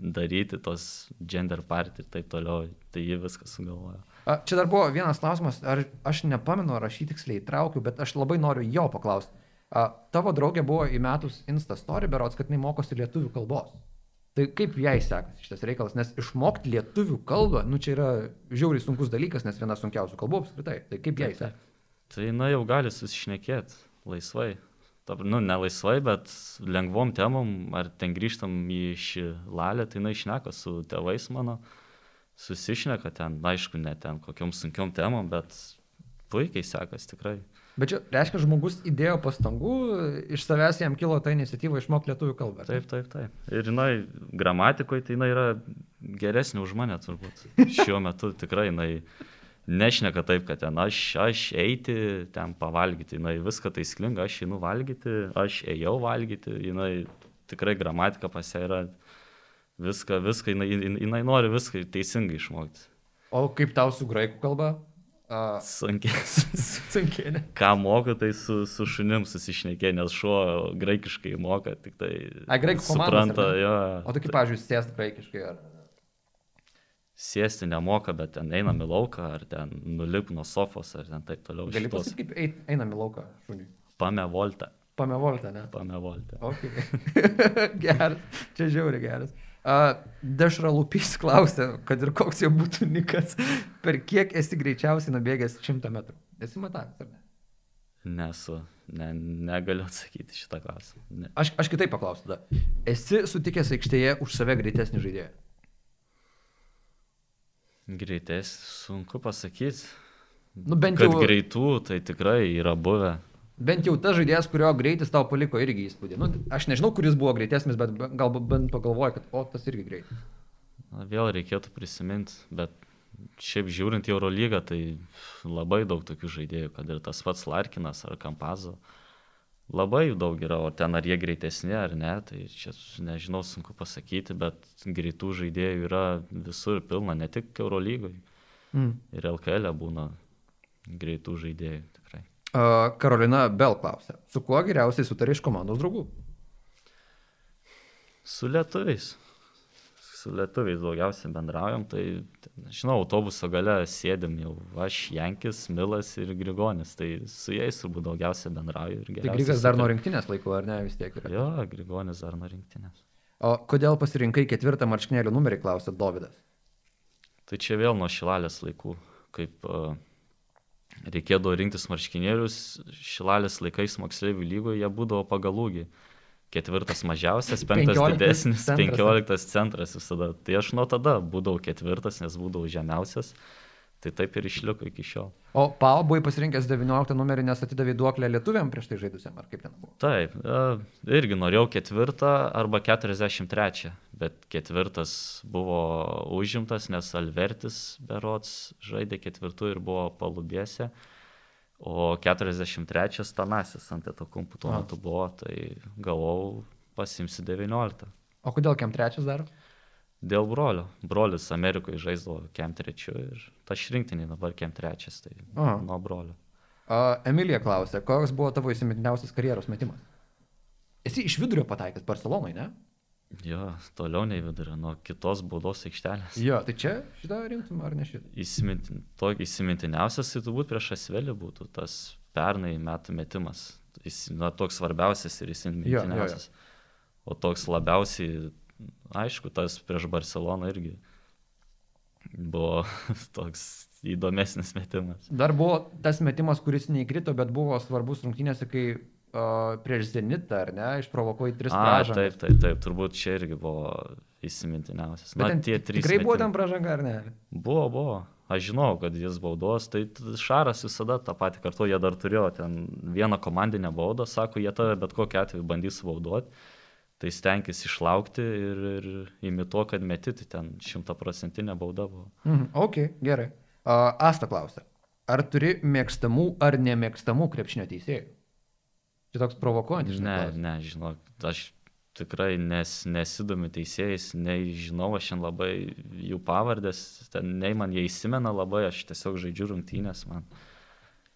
daryti, tos gender party ir taip toliau, tai ji viską sugalvoja. A, Čia dar buvo vienas klausimas, ar aš nepamenu, ar aš jį tiksliai įtraukiu, bet aš labai noriu jo paklausti. A, Tavo draugė buvo įmetus Insta story berots, kad jinai mokosi lietuvių kalbos. Tai kaip jai sekasi šitas reikalas, nes išmokti lietuvių kalbą, nu čia yra žiauriai sunkus dalykas, nes viena sunkiausių kalbų apskritai. Tai kaip jai sekasi? Tai jinai jau gali susišnekėti laisvai. Ta, nu, ne laisvai, bet lengvom temom, ar ten grįžtam į šį lalę, tai jinai išneka su tėvais mano, susišneka ten, aišku, ne ten kokiom sunkiom temom, bet puikiai sekasi tikrai. Bet čia reiškia, žmogus įdėjo pastangų, iš savęs jam kilo ta iniciatyva išmokti lietuvių kalbą. Taip, taip, taip. Ir jinai gramatikoje, tai jinai yra geresnė už mane turbūt. Šiuo metu tikrai jinai nešneka taip, kad ten aš, aš eiti, ten pavalgyti. Jinai viską taisyklinga, aš einu valgyti, aš ėjau valgyti. Jinai tikrai gramatika pas ją yra viską, viską, jinai, jinai nori viską teisingai išmokti. O kaip tau su graikų kalba? Uh, Sunkiai. Ką moka, tai su, su šunim susišnekė, nes šuo graikiškai moka, tik tai A, graikų supranta, ne? jo. O tai kaip, pavyzdžiui, sėst graikiškai ar... Sėsti nemoka, bet ten einam į lauką, ar ten nulip nuo sofos, ar ten taip toliau. Gali Šitos pasakyti, kaip einam į lauką šuniui. Pame voltą. Pamevolta, ne? Pame voltą. Ok. geras. Čia žiauri geras. Uh, Dešralupys klausė, kad ir koks jo būtų nikas, per kiek esi greičiausiai nubėgęs 100 metrų. Esi matavęs, ar ne? Nesu, ne, negaliu atsakyti šitą klausimą. Ne. Aš, aš kitaip paklausiu tada. Esi sutikęs aikštėje už save greitesnį žaidėją? Greitais, sunku pasakyti. Nu, bent Kad jau, greitų, tai tikrai yra buvę. bent jau tas žaidėjas, kurio greitis tau paliko irgi įspūdį. Nu, aš nežinau, kuris buvo greitesnis, bet be- galbūt bent pagalvoju, kad o, tas irgi greit. Na, vėl reikėtų prisiminti, bet šiaip žiūrint į Eurolygą, tai labai daug tokių žaidėjų, kad ir tas pats Larkinas ar Kampazo. Labai jų daug yra, o ten ar jie greitesni ar ne, tai čia nežinau, sunku pasakyti, bet greitų žaidėjų yra visur pilna, ne tik Eurolygoj. Mm. Ir LKL e būna greitų žaidėjų tikrai. Uh, Karolina Bel klausė, su kuo geriausiai sutarė iš komandos draugų? Su lietuviais. Su lietuviais daugiausiai bendraujam, tai, žinau, autobuso gale sėdim jau aš, Jankis, Milas ir Grigonis, tai su jais turbūt daugiausiai bendrauju. ir Tai Grigas dar nuo rinktinės laiko, ar ne, vis tiek yra. Jo, Grigonis dar nuo rinktinės. O kodėl pasirinkai ketvirtą marškinėlių numerį, klausė Dovydas. Tai čia vėl nuo šilalės laikų, kaip uh, reikėdavo rinktis marškinėlius, šilalės laikais moksleivių lygoje jie būdavo pagal ūgį. Ketvirtas mažiausias, penktas 15 didesnis, centras. penkioliktas centras visada. Tai aš nuo tada būdavau ketvirtas, nes būdavau žemiausias. Tai taip ir išliko iki šiol. O Pau buvai pasirinkęs 19 numerį, nes atidavė duoklę lietuviam prieš tai žaidusiam, ar kaip ten buvo? Taip, e, irgi norėjau ketvirtą arba 43, bet ketvirtas buvo užimtas, nes Alvertis berots žaidė ketvirtų ir buvo palubėse, o 43 Tanasis ant to kumpų tuo metu buvo, tai galvojau pasimsi 19. O kodėl kem trečias dar? Dėl brolio. Brolis Amerikoje žaisdavo kem trečiu ir ta šrinktiniai dabar kem trečias, tai Aha. nuo brolio. Uh, Emilija klausė, koks buvo tavo įsimintiniausias karjeros metimas? Esi iš vidurio pataikęs Barcelonai, ne? Jo, toliau nei vidurio, nuo kitos baudos aikštelės. Jo, tai čia šitą rinktum ar ne šitą? Įsimintin, to įsimintiniausias tai turbūt prieš Asvelį būtų tas pernai metų metimas. Jis, na, toks svarbiausias ir įsimintiniausias. O toks labiausiai, aišku, tas prieš Barceloną irgi buvo toks įdomesnis metimas. Dar buvo tas metimas, kuris neįkrito, bet buvo svarbus rungtynėse, kai uh, prieš Zenitą, ar ne, išprovokuoji tris pražangas. taip, taip, taip, turbūt čia irgi buvo įsimintiniausias. Na, tie trys. Tikrai buvo metimai. ten pražanga, ar ne? Buvo, buvo. Aš žinau, kad jis baudos, tai Šaras visada tą patį kartu, jie dar turėjo ten vieną komandinę baudą, sako, jie tave bet kokiu atveju bandys baudoti, tai stenkis išlaukti ir, ir imituo, kad metyti ten šimtaprocentinė bauda buvo. Mhm, ok, gerai. Uh, Asta klausė, ar turi mėgstamų ar nemėgstamų krepšinio teisėjų? Čia toks provokuojantis. Ne, klausimas. ne, žinok, aš tikrai nes, nesidomiu teisėjais, nei žinau aš šiandien labai jų pavardės, ten nei man jie įsimena labai, aš tiesiog žaidžiu rungtynės, man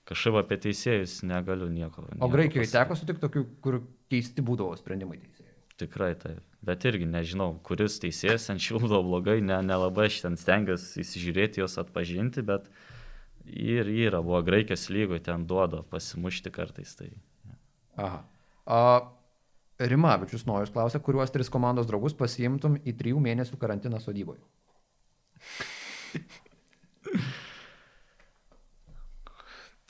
kažkaip apie teisėjus negaliu nieko. O nieko Graikijoje pasakyt. teko sutikti tokių, kur keisti būdavo sprendimai teisėjų. Tikrai taip. Bet irgi nežinau, kuris teisėjas ant šildo blogai, ne, nelabai aš ten stengiuosi įsižiūrėti juos atpažinti, bet ir yra, buvo Graikijos lygoje, ten duoda pasimušti kartais. Tai Aha. Uh, Rimavičius Nojus klausė, kuriuos tris komandos draugus pasiimtum į trijų mėnesių karantiną sodyboje.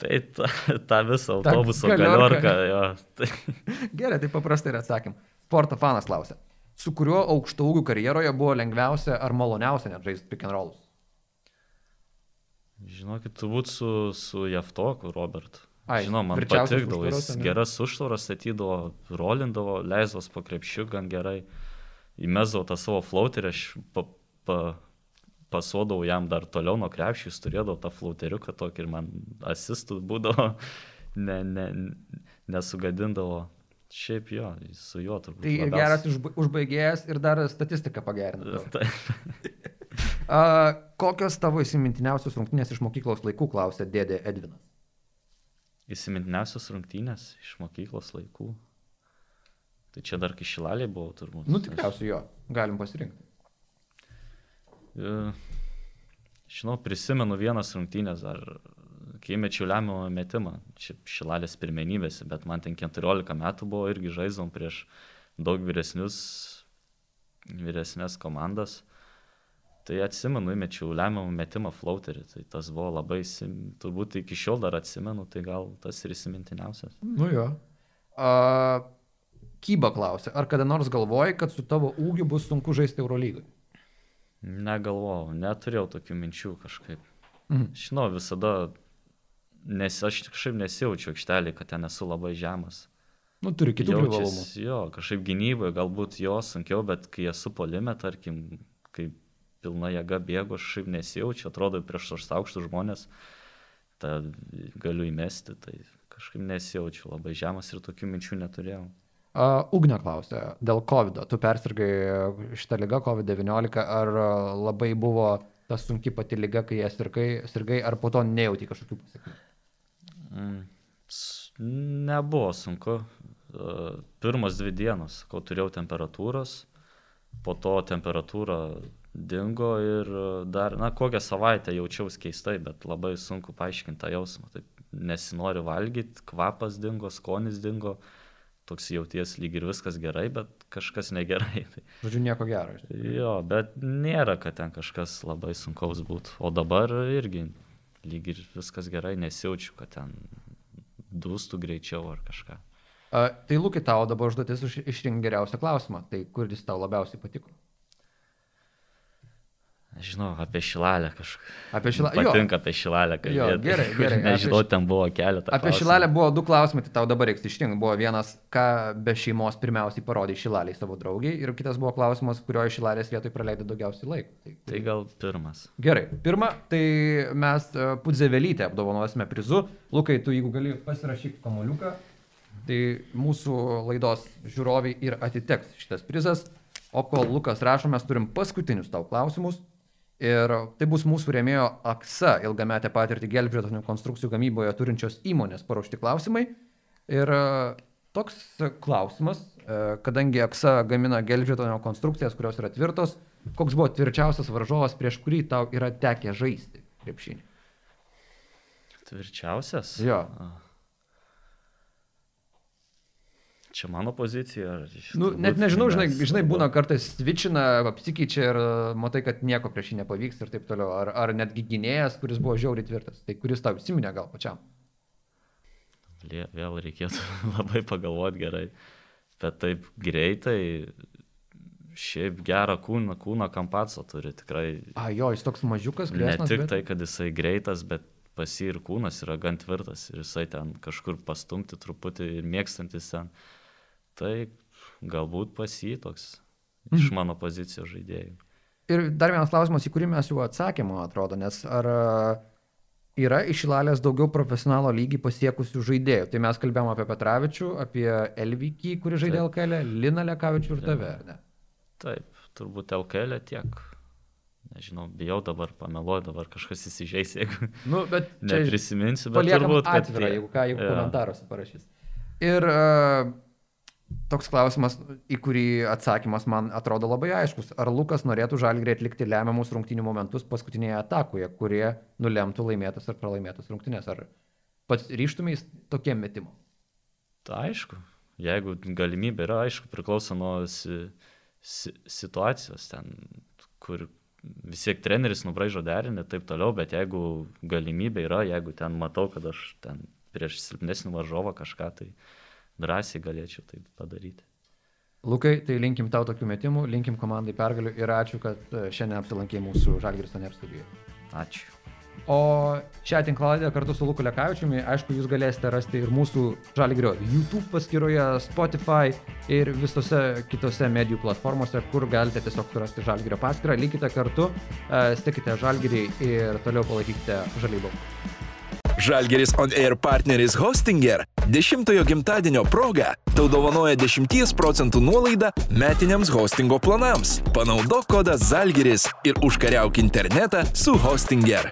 tai ta, ta visą autobuso galiorką. Tai, Gerai, tai paprastai ir atsakym. Sporto fanas klausė, su kuriuo aukšto ūgių karjeroje buvo lengviausia ar maloniausia net žaisti pick and rollus? žinokit, turbūt su, su Jeftoku, Robert. Ai, Žinau, man patikdavo, jis ane? geras užtvaras statydavo, rolindavo, leisdavo po krepšiu gan gerai. Įmesdavo tą savo flauterį, aš pa, pa, pasuodavau jam dar toliau nuo krepšio, jis turėdavo tą flauteriuką tokį ir man asistų būdavo, ne, ne, nesugadindavo. Šiaip jo, su juo turbūt. Tai labiausiai. geras užba- užbaigėjas ir dar statistiką pagerina. Taip. A, kokios tavo įsimintiniausios rungtynės iš mokyklos laikų, klausė dėdė Edvinas. Įsimintiniausios rungtynės iš mokyklos laikų. Tai čia dar kai šilaliai buvau turbūt. Nu, tikriausiai jo, galim pasirinkti. E, Žinau, prisimenu vienas rungtynės dar, kai mečiau lemiamą metimą, čia šilalės pirmenybėse, bet man ten 14 metų buvo irgi žaidžiam prieš daug vyresnius, vyresnės komandas. Tai atsimenu, įmečiau lemiamą metimą flauterį, tai tas buvo labai, turbūt iki šiol dar atsimenu, tai gal tas ir įsimintiniausias. Nu jo. A, Kyba klausė, ar kada nors galvoji, kad su tavo ūgiu bus sunku žaisti Eurolygai? Negalvojau, neturėjau tokių minčių kažkaip. Mhm. Žinau, visada, nes aš kažkaip nesijaučiu aikštelį, kad ten esu labai žemas. Nu, turi kitų privalumų. Jo, kažkaip gynyboje galbūt jo sunkiau, bet kai esu polime, tarkim, pilna jėga bėgu, aš šiaip nesijaučiu, atrodo prieš aukštus žmonės, tą galiu įmesti, tai kažkaip nesijaučiu labai žemas ir tokių minčių neturėjau. Uh, Ugne klausė, dėl COVID, tu persirgai šitą lygą COVID-19, ar labai buvo ta sunki pati lyga, kai ją sirgai, sirgai ar po to nejauti kažkokių pasiekmių? Mm, Nebuvo sunku. Pirmas dvi dienos, kol turėjau temperatūros, po to temperatūra dingo ir e, dar, na, kokią savaitę jaučiausi keistai, bet labai sunku paaiškinti tą jausmą. Taip nesinori valgyti, kvapas dingo, skonis dingo, toks jauties lyg ir viskas gerai, bet kažkas negerai. Tai, Žodžiu, nieko gero. jo, bet nėra, kad ten kažkas labai sunkaus būtų. O dabar irgi lyg ir viskas gerai, nesijaučiu, kad ten dūstų greičiau ar kažką. A, tai Lukai, tau dabar užduotis už- išrinkti geriausią klausimą. Tai kuris tau labiausiai patiko? Aš žinau, apie šilalę kažką. Apie šilalę. Jo, Patinka apie šilalę, kad Jo, gerai, gerai. Nežinau, Apie ten buvo keletą. Apie klausimų. šilalę buvo du klausimai, tai tau dabar reiks išrinkti. Buvo vienas, ką be šeimos pirmiausiai parodė šilaliai savo draugiai ir kitas buvo klausimas, kurioje šilalės vietoje praleidai daugiausiai laiko. Tai, Tai gal pirmas. Gerai, pirma, tai mes Pudzevelytę apdovanosime prizu. Lukai, tu jeigu gali pasirašyk kamoliuką, tai mūsų laidos žiūroviai ir atiteks šitas prizas. O kol Lukas rašo, mes turim paskutinius tau klausimus. Ir tai bus mūsų rėmėjo AXA ilgametę patirtį gelbėtonių konstrukcijų gamyboje turinčios įmonės paruošti klausimai. Ir e, toks klausimas, e, kadangi AXA gamina gelbėtonio konstrukcijas, kurios yra tvirtos, koks buvo tvirčiausias varžovas, prieš kurį tau yra tekę žaisti krepšinį? Tvirčiausias? Jo. A. Čia mano pozicija? Ar... Nu, net nežinau, žinai, žinai, būna kartais svičina, apsikeičia ir e, matai, kad nieko prieš jį nepavyks ir taip toliau. Ar, ar netgi gynėjas, kuris buvo žiauriai tvirtas. Tai kuris tau įsiminė gal pačiam? Vėl reikėtų labai pagalvoti gerai. Bet taip greitai, šiaip gerą kūną, kūną kampaco turi tikrai. A, jo, jis toks mažiukas, Ne grėsmas. tik bet... tai, kad jisai greitas, bet pas jį ir kūnas yra gan tvirtas ir jisai ten kažkur pastumti truputį ir mėgstantis ten. Tai galbūt pas jį toks iš Mhm. mano pozicijos žaidėjų. Ir dar vienas klausimas, į kurį mes jau atsakėme, atrodo, nes ar e, yra iš Ilalės daugiau profesionalo lygį pasiekusių žaidėjų? Tai mes kalbėjome apie Petravičių, apie Elvikį, kuris žaidė Taip. LKL, Liną Lekavičių ir tave, ar ne? Taip, turbūt LKL tiek. Nežinau, bijau dabar pameluoti, dabar kažkas įsižeis, jeigu Nu, bet čia neprisiminsiu, bet turbūt, kad atvirą, jeigu ką, jeigu Jo. komentaruose parašys. Ir uh, toks klausimas, į kurį atsakymas man atrodo labai aiškus. Ar Lukas norėtų žalgrį atlikti lemiamus rungtynių momentus paskutinėje atakoje, kurie nulemtų laimėtas ar pralaimėtas rungtynės? Ar pats ryštumės tokiem metimam? Tai aišku, jeigu galimybė yra, aišku, priklauso nuo si, si, situacijos ten, kur vis tiek treneris nubraižo derinį ir taip toliau, bet jeigu galimybė yra, jeigu ten matau, kad aš ten prieš silpnesnį varžovą kažką, tai drąsiai galėčiau tai padaryti. Lukai, tai linkim tau tokių metimų, linkim komandai pergalių ir ačiū, kad e, šiandien apsilankė mūsų Žalgiris Aner studijoje. Ačiū. O šią tinklalaidę kartu su Luku Lekavičiumi, aišku, jūs galėsite rasti ir mūsų Žalgirio YouTube paskyroje, Spotify ir visose kitose medijų platformose, kur galite tiesiog surasti Žalgirio paskyrą. Likite kartu, e, stekite Žalgirį ir toliau palaikykite Žalybą. Žalgeris On Air partneris Hostinger 10-ojo gimtadienio proga tau dovanoja 10 procentų nuolaidą metiniams hostingo planams. Panaudok kodą Žalgeris ir užkariauk internetą su Hostinger.